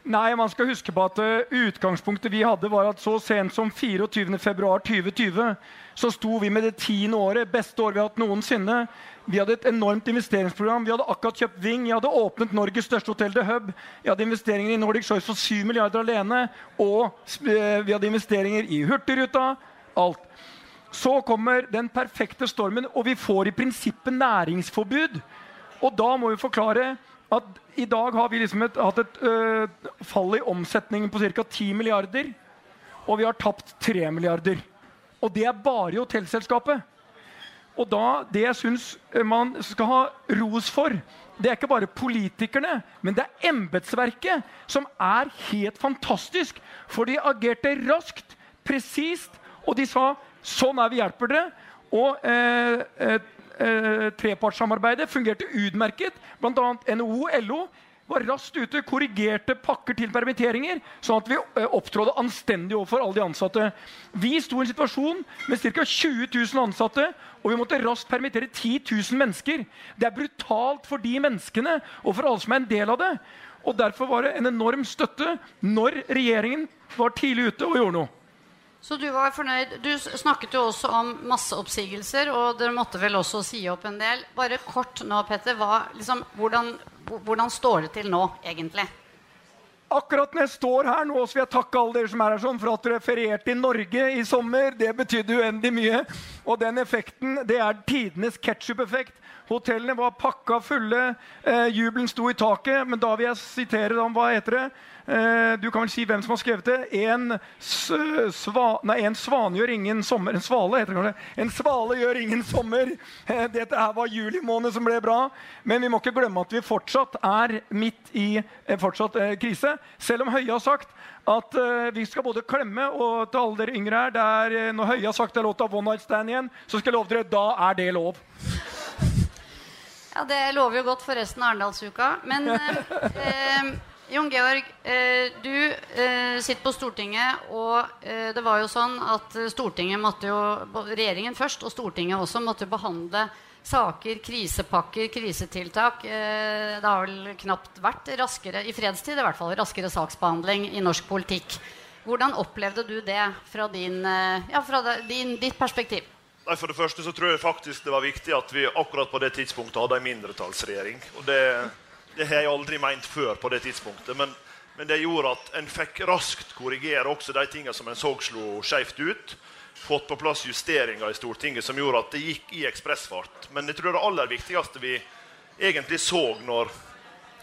Nei, man skal huske på at uh, utgangspunktet vi hadde, var at så sent som 24.2.2020 så sto vi med det tiende året, beste året vi har hatt noensinne. Vi hadde et enormt investeringsprogram. Vi hadde akkurat kjøpt Ving. Jeg hadde åpnet Norges største hotell The Hub. Jeg hadde investeringer i Nordic Choice for 7 milliarder alene. Og uh, vi hadde investeringer i Hurtigruta. Alt. Så kommer den perfekte stormen, og vi får i prinsippet næringsforbud. Og da må vi forklare at i dag har vi liksom et, hatt et øh, fall i omsetningen på ca. 10 milliarder. Og vi har tapt 3 milliarder. Og det er bare i hotellselskapet. Og da, det jeg syns man skal ha ros for, det er ikke bare politikerne, men det er embetsverket, som er helt fantastisk. For de agerte raskt, presist, og de sa 'sånn er vi, hjelper dere'. Og eh, eh, eh, trepartssamarbeidet fungerte utmerket. Bl.a. NHO LO var raskt ute, korrigerte pakker til permitteringer, sånn at vi opptrådde opptrådte anstendig overfor alle de ansatte. Vi sto i en situasjon med ca. 20 000 ansatte, og vi måtte raskt permittere 10 000 mennesker. Det er brutalt for de menneskene og for alle som er en del av det. Og Derfor var det en enorm støtte når regjeringen var tidlig ute og gjorde noe. Så du var fornøyd. Du snakket jo også om masseoppsigelser, og dere måtte vel også si opp en del. Bare kort nå, Petter. Hva, liksom, hvordan, hvordan, står det til nå, egentlig? Akkurat når jeg står her nå, så vil jeg takke alle dere som er her sånn, for at dere ferierte i Norge i sommer. Det betydde uendelig mye. Og den effekten, det er tidenes ketsjup-effekt. Hotellene var pakka fulle, eh, jubelen sto i taket. Men da vil jeg sitere om hva heter det? Eh, du kan vel si hvem som har skrevet det. En, sva, nei, en svane gjør ingen sommer En svale heter det. En svale gjør ingen sommer. Eh, dette her var juli måned som ble bra. Men vi må ikke glemme at vi fortsatt er midt i en fortsatt eh, krise. Selv om Høie har sagt at uh, vi skal både klemme og til alle dere yngre her der, Når Høie har sagt det er lov til å ha one night stand igjen, så skal jeg love dere da er det lov. Ja, Det lover jo godt for resten av Arendalsuka. Men eh, Jon Georg, eh, du eh, sitter på Stortinget, og eh, det var jo sånn at Stortinget måtte jo, regjeringen først og Stortinget også måtte behandle saker, krisepakker, krisetiltak. det har vel knapt vært raskere i fredstid i hvert fall, raskere saksbehandling i norsk politikk. Hvordan opplevde du det fra, din, ja, fra din, ditt perspektiv? Nei, For det første så tror jeg faktisk det var viktig at vi akkurat på det tidspunktet hadde en mindretallsregjering. Og det det har jeg aldri meint før på det tidspunktet. Men, men, det gjorde at en fikk raskt korrigere også de tingene som en så slo skjevt ut. Fått på plass justeringer i Stortinget som gjorde at det gikk i ekspressfart. Men jeg tror det aller viktigste vi egentlig så når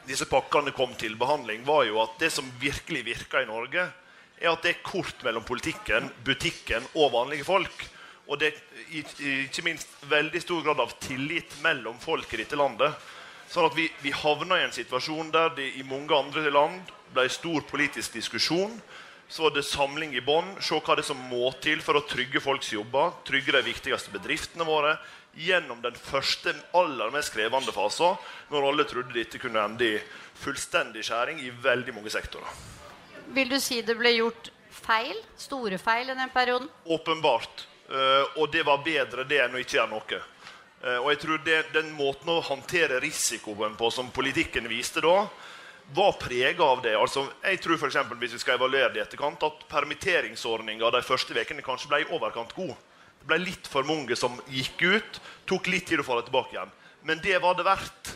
disse pakkene kom til behandling, var jo at det som virkelig virka i Norge, er at det er kort mellom politikken, butikken og vanlige folk. Og det er ikke minst veldig stor grad av tillit mellom folk i dette landet. Sånn at vi, vi havna i en situasjon der det i mange andre land ble stor politisk diskusjon. Så var det samling i bånn. Se hva det er som må til for å trygge folks jobber. Trygge de viktigste bedriftene våre. Gjennom den første, aller mest krevende fasen, når alle trodde dette kunne ende i fullstendig skjæring i veldig mange sektorer. Vil du si det ble gjort feil? Store feil i den perioden? Åpenbart. Uh, og det var bedre det enn å ikke gjøre noe. Eh, og jeg tror det, Den måten å håndtere risikoen på som politikken viste da, var prega av det. Altså, jeg tror for eksempel, hvis vi skal evaluere det etterkant, at permitteringsordninga de første ukene kanskje ble i overkant god. Det ble litt for mange som gikk ut. Tok litt tid å få det tilbake igjen. Men det var det verdt.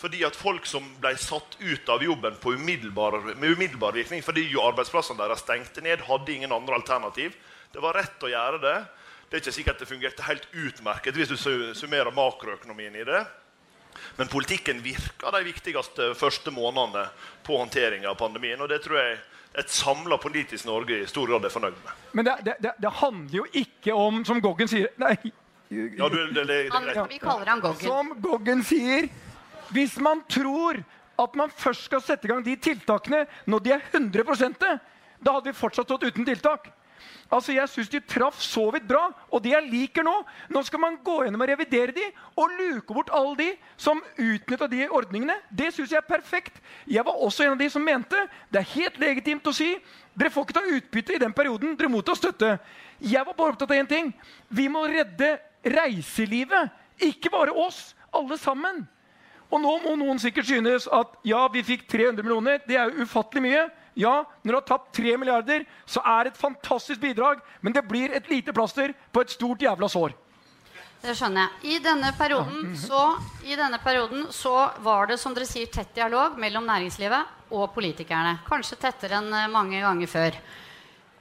Fordi at folk som ble satt ut av jobben umiddelbar, med umiddelbar virkning fordi arbeidsplassene deres stengte ned, hadde ingen andre alternativ. Det var rett å gjøre det. Det er ikke sikkert det fungerte helt utmerket hvis du summerer makroøkonomien i det. Men politikken virka de viktigste første månedene på håndtering av pandemien. Og det tror jeg et samla politisk Norge i stor grad er fornøyd med. Men det, det, det handler jo ikke om, som Goggen sier Nei. Ja, du, det, han, vi kaller han Goggen. Som Goggen sier Hvis man tror at man først skal sette i gang de tiltakene når de er 100% da hadde vi fortsatt stått uten tiltak. Altså, Jeg syns de traff så vidt bra. Og det jeg liker nå Nå skal man gå gjennom og revidere de og luke bort alle de som utnytta de ordningene. Det syns jeg er perfekt. Jeg var også en av de som mente det er helt legitimt å si dere får ikke ta utbytte i den perioden dere mottar støtte. Jeg var bare opptatt av én ting. Vi må redde reiselivet. Ikke bare oss. Alle sammen. Og nå må noen sikkert synes at ja, vi fikk 300 millioner. Det er jo ufattelig mye. Ja, når du har tapt 3 milliarder, så er det et fantastisk bidrag, men det blir et lite plaster på et stort jævla sår. Det skjønner jeg. I denne, perioden, så, I denne perioden så var det som dere sier, tett dialog mellom næringslivet og politikerne. Kanskje tettere enn eh, mange ganger før.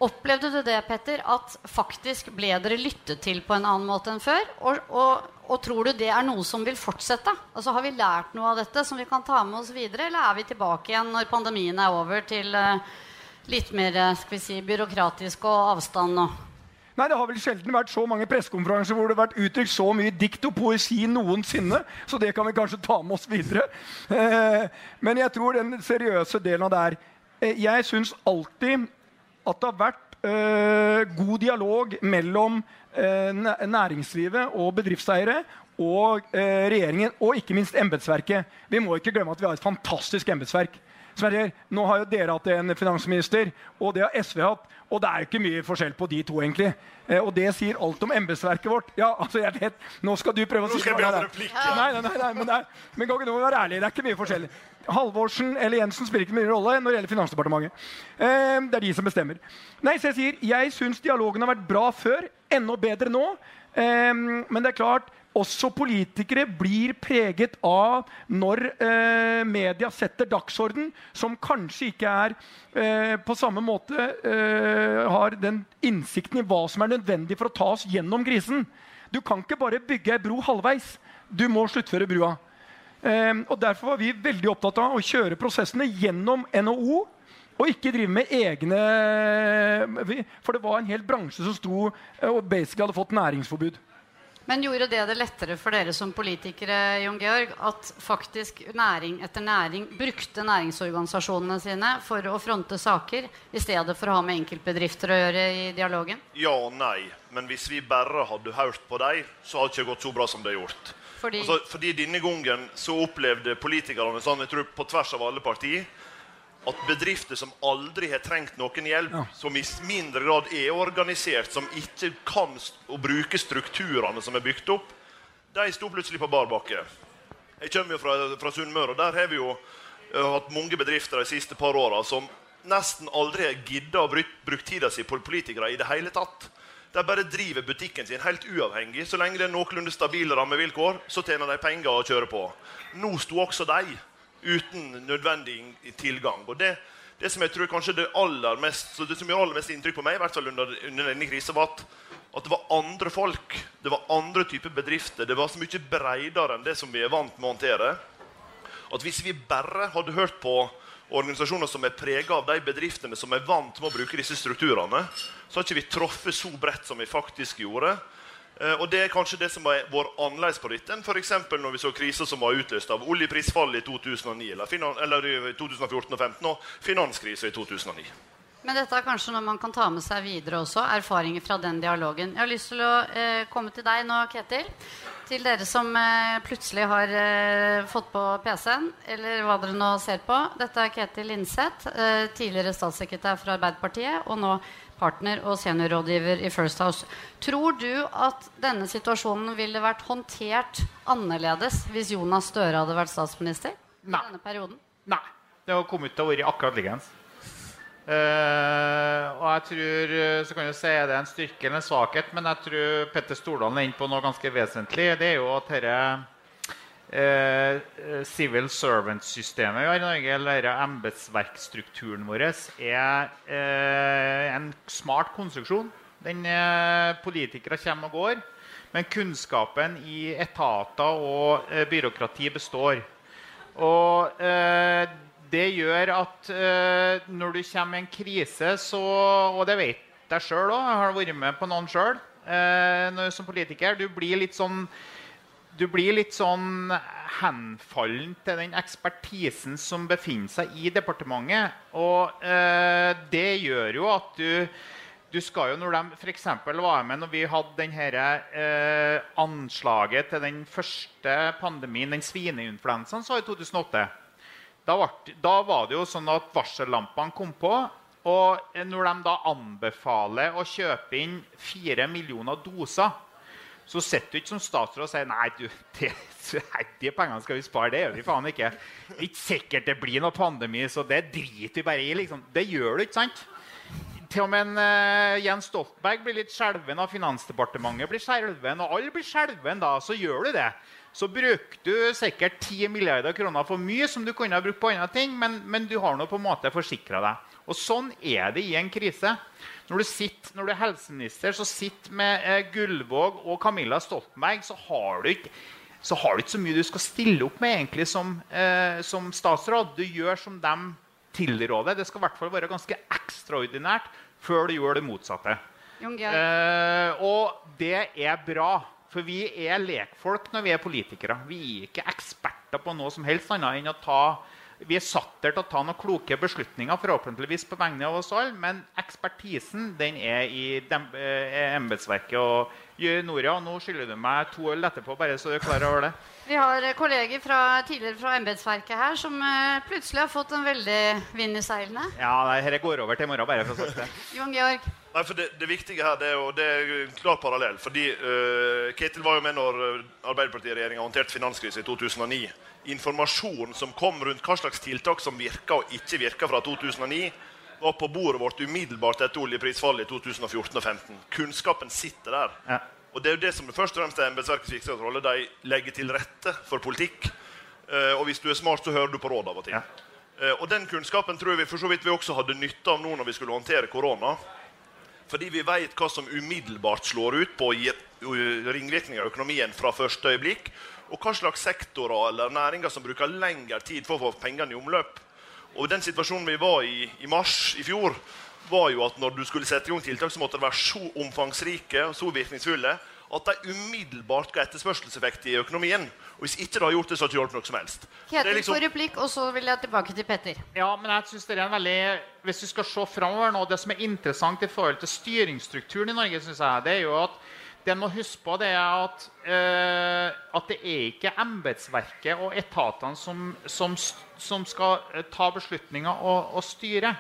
Opplevde du det, Petter, at faktisk ble dere lyttet til på en annen måte enn før? Og, og, og tror du det er noe som vil fortsette? Altså Har vi lært noe av dette som vi kan ta med oss videre, eller er vi tilbake igjen når pandemien er over, til uh, litt mer uh, skal vi si, byråkratisk og avstand? og Nei, Det har vel sjelden vært så mange pressekonferanser hvor det har vært uttrykt så mye dikt og poesi noensinne. Så det kan vi kanskje ta med oss videre. Eh, men jeg tror den seriøse delen av det er eh, Jeg syns alltid at det har vært eh, god dialog mellom eh, næringslivet og bedriftseiere og eh, regjeringen, og ikke minst embetsverket. Vi må ikke glemme at vi har et fantastisk embetsverk. Nå har jo dere hatt en finansminister, og det har SV hatt. Og det er jo ikke mye forskjell på de to, egentlig. Eh, og det sier alt om embetsverket vårt. Ja, altså jeg vet, Nå skal du prøve å si noe. Ja. Nei, nei, nei, nei, men, det er, men kan ikke noe være ærlig, det er ikke mye forskjell. Halvorsen eller Jensen spiller ikke mye rolle når det gjelder Finansdepartementet. Eh, det er de som bestemmer. Nei, så Jeg sier, jeg syns dialogen har vært bra før. Enda bedre nå. Eh, men det er klart, også politikere blir preget av når eh, media setter dagsorden, som kanskje ikke er eh, på samme måte eh, har den innsikten i hva som er nødvendig for å ta oss gjennom krisen. Du kan ikke bare bygge ei bro halvveis. Du må sluttføre brua. Eh, og Derfor var vi veldig opptatt av å kjøre prosessene gjennom NHO. Og ikke drive med egne For det var en hel bransje som sto eh, og basically hadde fått næringsforbud. Men gjorde det det lettere for dere som politikere Jon Georg, at faktisk næring etter næring brukte næringsorganisasjonene sine for å fronte saker, i stedet for å ha med enkeltbedrifter å gjøre i dialogen? Ja og nei. Men hvis vi bare hadde hørt på dem, så hadde det ikke gått så bra som det har gjort. Fordi, altså, fordi denne gangen så opplevde politikerne sånn, jeg tror på tvers av alle partier at bedrifter som aldri har trengt noen hjelp, ja. som i mindre grad er organisert, som ikke kan bruke strukturene som er bygd opp, de sto plutselig på bar bakke. Jeg kommer jo fra, fra Sunnmøre, og der har vi jo uh, hatt mange bedrifter de siste par åra som nesten aldri har gidda å bruke tida si på politikere i det hele tatt. De bare driver butikken sin helt uavhengig. Så lenge det er noenlunde stabile rammevilkår, så tjener de penger og kjører på. Nå sto også de uten nødvendig tilgang. Og det, det som jeg tror kanskje det aller mest, så det som gjør aller mest inntrykk på meg, i hvert fall under, under denne krisen, var at, at, det var andre folk. Det var andre typer bedrifter. Det var så mye bredere enn det som vi er vant med å håndtere. At hvis vi bare hadde hørt på organisasjoner som er prega av de bedriftene som er vant med å bruke disse strukturene, så har ikke vi truffet så bredt som vi faktisk gjorde. Eh, og Det er kanskje det som har vært annerledes på dette enn f.eks. når vi så krisa som var utløst av oljeprisfallet i 2009, eller, eller 2014 og 2015, og finanskrisa i 2009. Men dette er kanskje noe man kan ta med seg videre også, erfaringer fra den dialogen. Jeg har lyst til å eh, komme til deg nå, Ketil. Til dere som eh, plutselig har eh, fått på PC-en, eller hva dere nå ser på. Dette er Ketil Lindseth, eh, tidligere statssekretær fra Arbeiderpartiet, og nå partner og seniorrådgiver i First House. Tror du at denne situasjonen ville vært håndtert annerledes hvis Jonas Støre hadde vært statsminister? Nei. denne perioden? Nei. Det har kommet til å være akkurat likeens. Uh, og jeg tror, så kan du si er det en styrke eller en svakhet, men jeg tror Petter Stordalen er inne på noe ganske vesentlig. Det er jo at dette uh, civil servant-systemet vi har i Norge, eller embetsverkstrukturen vår, er uh, en smart konstruksjon. Den eh, Politikere kommer og går, men kunnskapen i etater og eh, byråkrati består. Og eh, det gjør at uh, når du kommer i en krise, så Og det vet jeg sjøl òg, jeg har vært med på noen sjøl som politiker. Du blir litt sånn du blir litt sånn henfallen til den ekspertisen som befinner seg i departementet. Og eh, det gjør jo at du du skal jo når de f.eks. var med når vi hadde denne, eh, anslaget til den første pandemien, den svineinfluensaen, så i 2008. Da var, da var, det jo sånn at varsellampene kom på. Og når de da anbefaler å kjøpe inn fire millioner doser så sitter du ikke som statsråd og sier nei, du, det, de pengene skal vi spare. Det gjør vi faen ikke. Det er ikke sikkert det blir noe pandemi, så det driter vi bare i. Liksom. Det gjør du, ikke sant? Til og med en, uh, Jens Stoltenberg blir litt skjelven, og Finansdepartementet blir skjelven, og alle blir skjelven da. Så gjør du det. Så bruker du sikkert 10 milliarder kroner for mye som du kunne ha brukt på andre ting, men, men du har nå på en måte forsikra deg. Og sånn er det i en krise. Når du, sitter, når du er helseminister, så sitter med eh, Gullvåg og Camilla Stoltenberg, så har du ikke så har du ikke så mye du skal stille opp med egentlig som, eh, som statsråd. Du gjør som de tilråder. Det skal i hvert fall være ganske ekstraordinært før du gjør det motsatte. Eh, og det er bra. For vi er lekfolk når vi er politikere. Vi er ikke eksperter på noe som helst annet enn å ta vi er satt der til å ta noen kloke beslutninger, forhåpentligvis på vegne av oss alle, men ekspertisen den er i eh, embetsverket. Og Noria, nå skylder du meg to øl etterpå, bare så du er klar over det. Vi har kolleger fra, tidligere fra embetsverket her som uh, plutselig har fått en veldig vind i seilene. Ja, dette går over til i morgen, bare for å si det. Jon Georg? Nei, for det, det, viktige her, det jo, det er en klar parallell. fordi uh, Ketil var jo med når Arbeiderpartiet-regjeringa håndterte finanskrisen i 2009 informasjon som kom rundt hva slags tiltak som virka og ikke virka fra 2009, var på bordet vårt umiddelbart etter oljeprisfallet i 2014 og 2015. Kunnskapen sitter der. Ja. Og det er jo det som først og fremst er embetsverkets viktigste rolle. De legger til rette for politikk. Uh, og hvis du er smart, så hører du på råd av og til. Ja. Uh, og den kunnskapen tror vi for så vidt vi også hadde nytte av nå når vi skulle håndtere korona. Fordi vi vet hva som umiddelbart slår ut på ringvirkninger av økonomien fra første øyeblikk og hva slags sektorer eller næringer som bruker lengre tid for å få pengene i omløp. Og den situasjonen vi var i i mars i fjor, var jo at når du skulle sette i gang tiltak, så måtte de være så omfangsrike og så virkningsfulle at de umiddelbart ga etterspørselseffekt i økonomien. Og hvis ikke det har gjort det, så har det ikke hjulpet noe som helst. Kjetil liksom... får replikk, og så vil jeg tilbake til Petter. Ja, men jeg synes det er en veldig... Hvis vi skal se framover nå, det som er interessant i forhold til styringsstrukturen i Norge, synes jeg, det er jo at det en må huske på, det er at, uh, at det er ikke embetsverket og etatene som, som, som, skal eh, ta beslutninger og, og styre.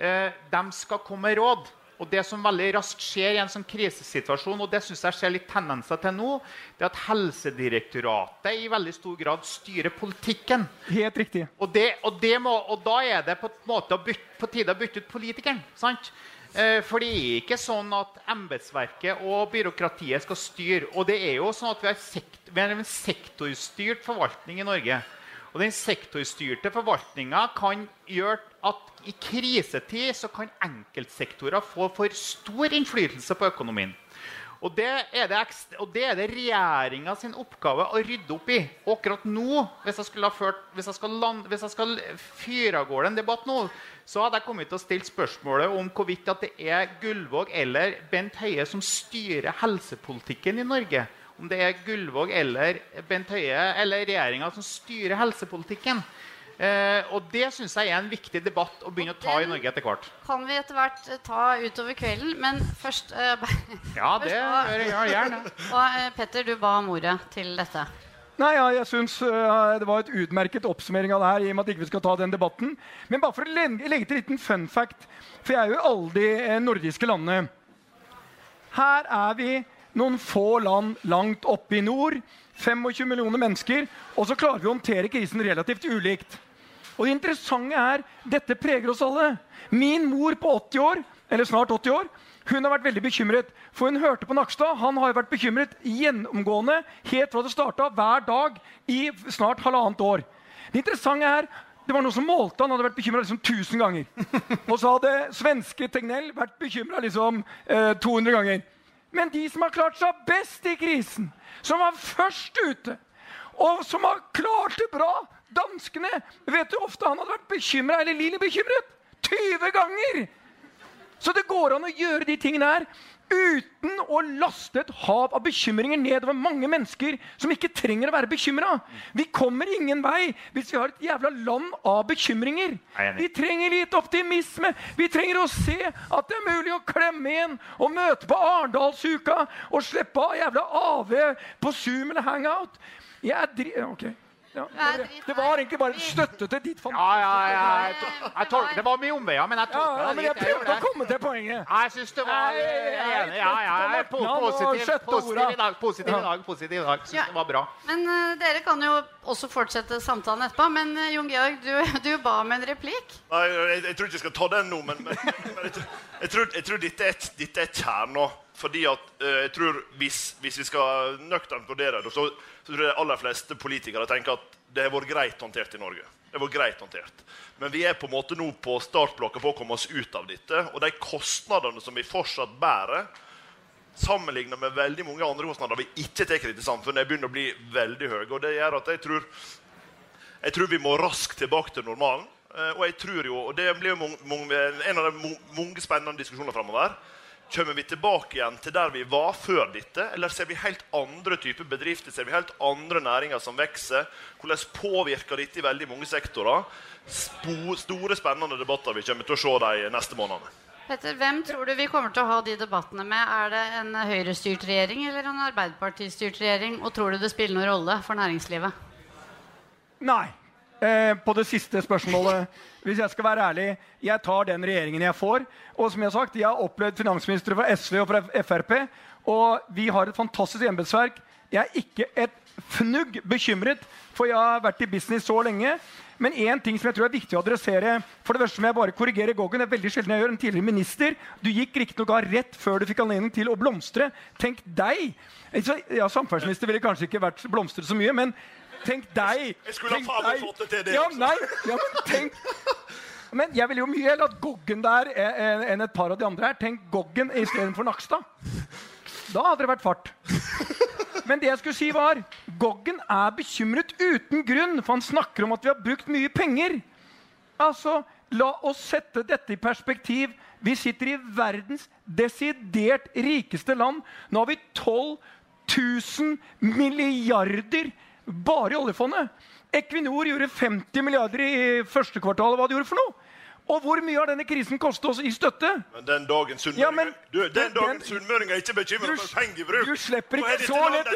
Uh, de skal komme med råd. Og det som veldig raskt skjer i en sånn krisesituasjon, og det synes jeg ser litt tendenser til nå, det er at Helsedirektoratet i veldig stor grad styrer politikken. Helt riktig. Og, det, og, det må, og da er det på, bytte, på tide å bytte ut politikeren. sant? Eh, for det er ikke sånn at embetsverket og byråkratiet skal styre. Og det er jo sånn at vi har, sekt, vi har en sektorstyrt forvaltning i Norge. Og den sektorstyrte forvaltninga kan gjøre at i krisetid så kan enkeltsektorer få for stor innflytelse på økonomien. Og det er det, og det, det regjeringa sin oppgave å rydde opp i. Akkurat nå, hvis jeg, skulle ha ført, hvis jeg skal, land, hvis jeg skal fyre av gårde en debatt nå, så hadde jeg kommet til å stille spørsmålet om hvorvidt det er Gullvåg eller Bent Høie som styrer helsepolitikken i Norge. Om det er Gullvåg eller Bent Høie eller regjeringa som styrer helsepolitikken. Eh, og det syns jeg er en viktig debatt å begynne å ta i Norge etter hvert. Kan vi etter hvert eh, ta utover kvelden, men først eh, Ja, det gjør jeg gjerne. Og eh, Petter, du ba om ordet til dette. Nei, ja, jeg syns uh, det var et utmerket oppsummering av det her. i og med at ikke vi skal ta den debatten. Men bare for å legge, til en liten fun fact, for jeg er jo i alle de nordiske landene. Her er vi noen få land langt oppe i nord. 25 millioner mennesker. Og så klarer vi å håndtere krisen relativt ulikt. Og det interessante er dette preger oss alle. Min mor på 80 år, eller snart 80 år, hun har vært veldig bekymret. For hun hørte på Nakstad. Han har vært bekymret gjennomgående helt fra det starta, hver dag i snart halvannet år. Det interessante er det var noe som målte han hadde vært bekymra liksom 1000 ganger. Og så hadde svenske Tegnell vært bekymra liksom, eh, 200 ganger. Men de som har klart seg best i krisen, som var først ute, og som har klart det bra, Danskene Vet du ofte han hadde vært bekymra, eller Lili bekymret? 20 ganger! Så det går an å gjøre de tingene her uten å laste et hav av bekymringer nedover mange mennesker som ikke trenger å være bekymra. Vi kommer ingen vei hvis vi har et jævla land av bekymringer. Vi trenger litt optimisme. Vi trenger å se at det er mulig å klemme igjen og møte på Arendalsuka og slippe av jævla AV på Zoom eller Hangout. Jeg er dri... Okay. Ja, det, det var egentlig bare en støtte til ditt fantastiske ja, ja. Det Jeg, tolker, det var mye omveier, men jeg Ja, ja, det men jeg prøvde å komme til poenget. Ja, Jeg syns det var jeg jeg enig. Ja, ja, jeg er po- Ja, nå positiv, positiv i dag. Positiv i dag. positiv i dag. Syns Ja. det var bra. Men uh, dere kan jo også fortsette samtalen etterpå. Men uh, Jon Georg, du, du ba om en replikk. Nei, jeg, jeg tror ikke jeg skal ta den nå, men, men, men jeg, tror, jeg, tror, dette er, dette er kjerna. Fordi at uh, jeg tror hvis, hvis vi skal nøkternt vurdere det, så, så tror jeg de aller fleste politikere tenker at det har vært greit håndtert i Norge. Det vært greit håndtert. Men vi er på en måte nå på startblokka for å komme oss ut av dette. Og de kostnadene som vi fortsatt bærer, sammenlignet med veldig mange andre kostnader vi ikke tar i samfunnet, begynner å bli veldig høye. Og det gjør at jeg tror jeg tror vi må raskt tilbake til normalen. Eh, og jeg tror jo, og det blir jo en av de mange spennende diskusjoner framover. Kommer vi tilbake igjen til der vi var før dette, eller ser vi helt andre typer bedrifter? Ser vi helt andre næringer som vokser? Hvordan påvirker dette i veldig mange sektorer? Spo, store, spennende debatter vi kommer til å se de neste månedene. Petter, hvem tror du vi kommer til å ha de debattene med? Er det en Høyre-styrt regjering eller en Arbeiderparti-styrt regjering? Og tror du det spiller noen rolle for næringslivet? Nei. Eh, på det siste spørsmålet, hvis jeg skal være ærlig, jeg tar den regjeringen jeg får. Og som jeg har sagt, jeg har opplevd finansministre fra SV og fra Frp, og vi har et fantastisk embetsverk. Jeg er ikke et fnugg bekymret, for jeg har vært i business så lenge. Men én ting som jeg tror er viktig å adressere For det første må jeg bare korrigere Goggen. Det er veldig sjelden jeg gjør en tidligere minister. Du gikk riktignok av rett før du fikk anledning til å blomstre. Tenk deg! Ja, Samferdselsminister ville kanskje ikke vært blomstret så mye, men tenk deg! Jeg skulle ha faen meg fått det til, det Ja, også. nei, ja, men tenk Men jeg ville jo mye heller hatt Goggen der eh, enn et par av de andre her. Tenk Goggen istedenfor Nakstad. Da hadde det vært fart. Men det jeg skulle si var Goggen er bekymret uten grunn, for han snakker om at vi har brukt mye penger. Altså, La oss sette dette i perspektiv. Vi sitter i verdens desidert rikeste land. Nå har vi 12 000 milliarder bare i oljefondet. Equinor gjorde 50 milliarder i første kvartal. Hva de gjorde for noe? Og hvor mye har denne krisen kostet oss i støtte? Men den dagen sunnmøringer ja, ikke bekymra Du- for pengebruk Du slipper er ikke så lett.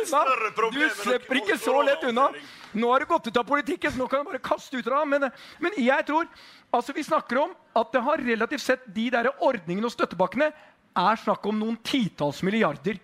Du slipper ikke så lett unna. Nå har du gått ut av politikken, så nå kan du bare kaste ut av. Men, men jeg tror altså Vi snakker om at det har relativt sett de der ordningene og støttepakkene er snakk om noen titalls milliarder.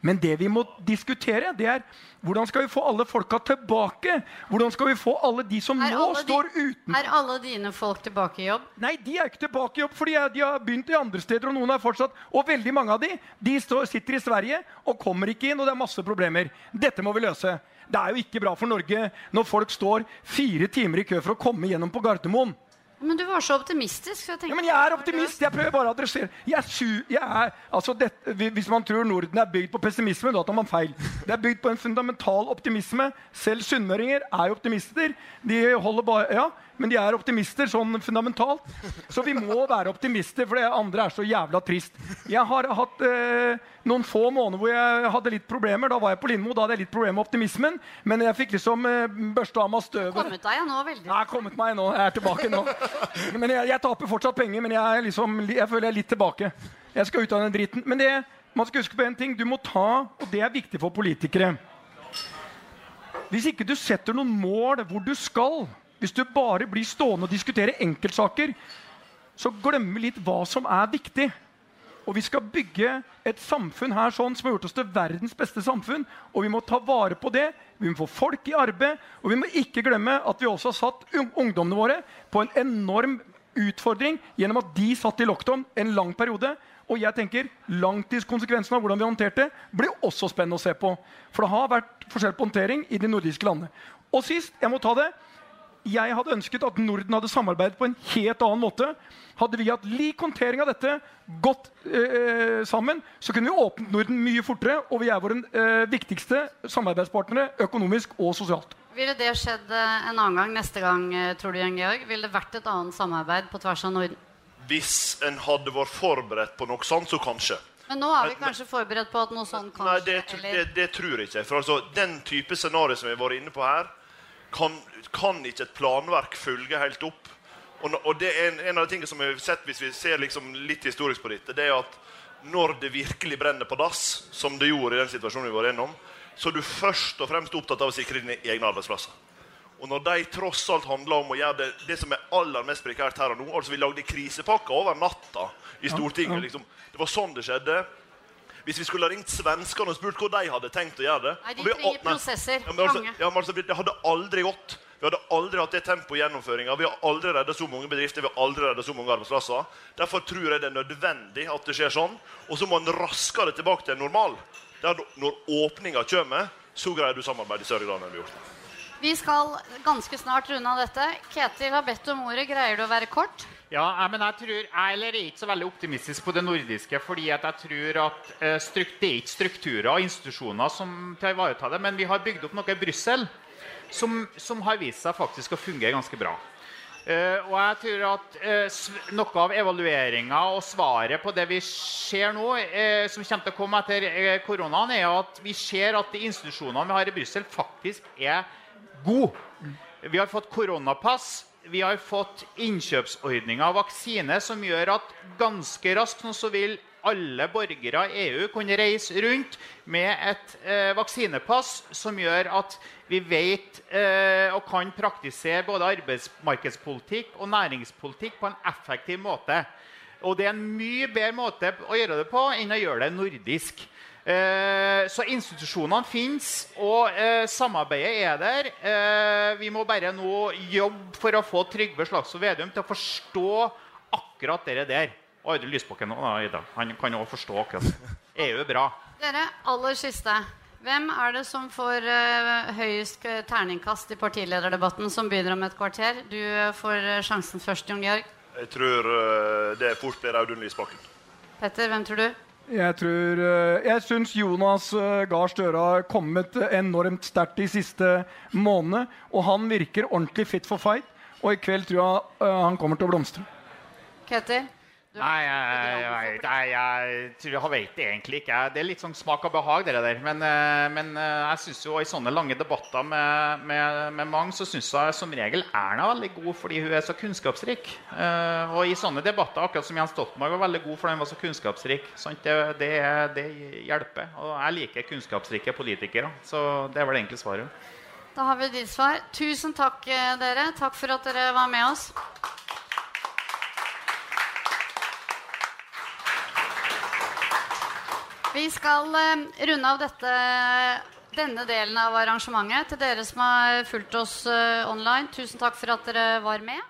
Men det vi må diskutere, det er hvordan skal vi få alle folka tilbake? Hvordan skal vi få alle de som Er nå står uten er alle dine folk tilbake i jobb? Nei, de er ikke tilbake i jobb, fordi de har begynt i andre steder. Og noen er fortsatt, og veldig mange av de, de står, sitter i Sverige og kommer ikke inn, og det er masse problemer. Dette må vi løse. Det er jo ikke bra for Norge når folk står fire timer i kø for å komme gjennom på Gardermoen. Men du var så optimistisk. Så jeg Ja, men jeg er optimist. Jeg prøver bare å adressere. Er er, altså hvis man tror Norden er bygd på pessimisme, da tar man feil. Det er bygd på en fundamental optimisme. Selv sunnmøringer er optimister. De holder bare, ja, men de er optimister sånn fundamentalt. Så vi må være optimister, for det andre er så jævla trist. Jeg har hatt eh, noen få måneder hvor jeg hadde litt problemer. Da var jeg på Lindmo, da hadde jeg litt problemer med optimismen. Men jeg fikk liksom eh, børsta av meg støvet. kommet deg nå veldig. Har kommet meg nå. Jeg er tilbake nå. Men jeg, jeg taper fortsatt penger, men jeg, liksom, jeg føler jeg er litt tilbake. Jeg skal ut av den driten. Men det, man skal huske på en ting. Du må ta, og det er viktig for politikere Hvis ikke du setter noen mål hvor du skal, hvis du bare blir stående og diskutere enkeltsaker, så glemmer litt hva som er viktig. Og vi skal bygge et samfunn her sånn som har gjort oss til verdens beste samfunn. Og vi må ta vare på det. Vi må få folk i arbeid. Og vi må ikke glemme at vi også har satt ungdommene våre på en enorm utfordring gjennom at de satt i lockdown en lang periode. Og jeg tenker langtidskonsekvensen av hvordan vi håndterte blir også spennende å se på. For det har vært forskjell på håndtering i de nordiske landene. Og sist, jeg må ta det, jeg hadde ønsket at Norden hadde samarbeidet på en helt annen måte. Hadde vi hatt lik håndtering av dette, gått eh, sammen, så kunne vi åpnet Norden mye fortere. Og vi er våre eh, viktigste samarbeidspartnere økonomisk og sosialt. Ville det skjedd eh, en annen gang neste gang, eh, tror du, Jan Georg? Ville det vært et annet samarbeid på tvers av Norden? Hvis en hadde vært forberedt på noe sånt, så kanskje. Men nå er vi Men- kanskje forberedt på at noe sånt kan Nei, det, det, det tror jeg ikke. For altså, Den type scenario som vi har vært inne på her, kan, kan ikke et planverk følge helt opp. Og, og det er en, en av de tingene som vi har sett hvis vi ser liksom litt historisk på dette, det er at når det virkelig brenner på dass, som det gjorde i den situasjonen vi var gjennom, så er du først og fremst opptatt av å sikre dine egne arbeidsplasser. Og når de tross alt handler om å gjøre det, det som er aller mest prekært her og nå altså Vi lagde krisepakker over natta i Stortinget. Liksom. Det var sånn det skjedde. Hvis vi skulle ha ringt svenskene og spurt hvor de hadde tenkt å gjøre det Nei, de vi- trenger å, nei. prosesser. Ja, men altså, Mange. ja, altså, Det hadde aldri gått. Vi hadde aldri hatt det tempoet i gjennomføringa. Vi har aldri redda så mange bedrifter, vi har aldri reddet så mange arbeidsplasser. Derfor tror jeg det er nødvendig at det skjer sånn. Og så må en raskere tilbake til en normal. Der når åpninga kommer, så greier du samarbeid i større grad enn vi har gjort. Vi skal ganske snart runde av dette. Ketil har bedt om ordet. Greier du å være kort? Ja, jeg- men jeg tror, jeg er ikke så veldig optimistisk på det nordiske. fordi jeg tror at strukt, Det er ikke strukturer og institusjoner som til å ivareta det, men vi har bygd opp noe i Brussel som, som har vist seg faktisk å fungere ganske bra. Uh, og jeg tror at uh, noe av evalueringa og svaret på det vi ser nå, uh, som kommer til å komme etter eh, koronaen, er at vi ser at de institusjonene vi har i Brussel, faktisk er gode. Vi har fått koronapass. Vi har fått innkjøpsordninger av vaksine som gjør at ganske raskt så vil alle borgere i EU kunne reise rundt med et eh, vaksinepass som gjør at vi vet eh, og kan praktisere både arbeidsmarkedspolitikk og næringspolitikk på en effektiv måte. Og det er en mye bedre måte å gjøre det på enn å gjøre det nordisk. Eh, så institusjonene fins, og eh, samarbeidet er der. Eh, vi må bare nå jobbe for å få Trygve Slagsvold Vedum til å forstå akkurat det der. Og Audun Lysbakken nå da, Ida. Han kan òg forstå akkurat det. EU er bra. Dere, aller siste. Hvem er det som får uh, høyest terningkast i partilederdebatten, som begynner om et kvarter? Du eh, får sjansen først, Jon Georg. Jeg tror uh, det fort blir Audun Lysbakken. Petter, hvem tror du? Jeg tror eh, Jeg syns Jonas eh, Gahr Støre har kommet enormt sterkt de siste månedene. Og han virker ordentlig fit for fight. Og i kveld tror jeg eh, han kommer til å blomstre. Ketil? Nei, jeg, jeg, jeg, jeg, vet det egentlig ikke. Det er litt sånn smak og behag, det der. Men, eh, men eh, jeg synes jo i sånne lange debatter med, med, med mange, så syns jeg som regel Erna er veldig god fordi hun er så kunnskapsrik. Eh, og i sånne debatter, akkurat som Jens Stoltenberg var veldig god fordi han var så kunnskapsrik, sant? Det, det, det hjelper. Og jeg liker kunnskapsrike politikere. Så det er vel egentlig svaret. Da har vi ditt svar. Tusen takk, dere. Takk for at dere var med oss. Vi skal eh, runde av dette, denne delen av arrangementet. Til dere som har fulgt oss eh, online, tusen takk for at dere var med.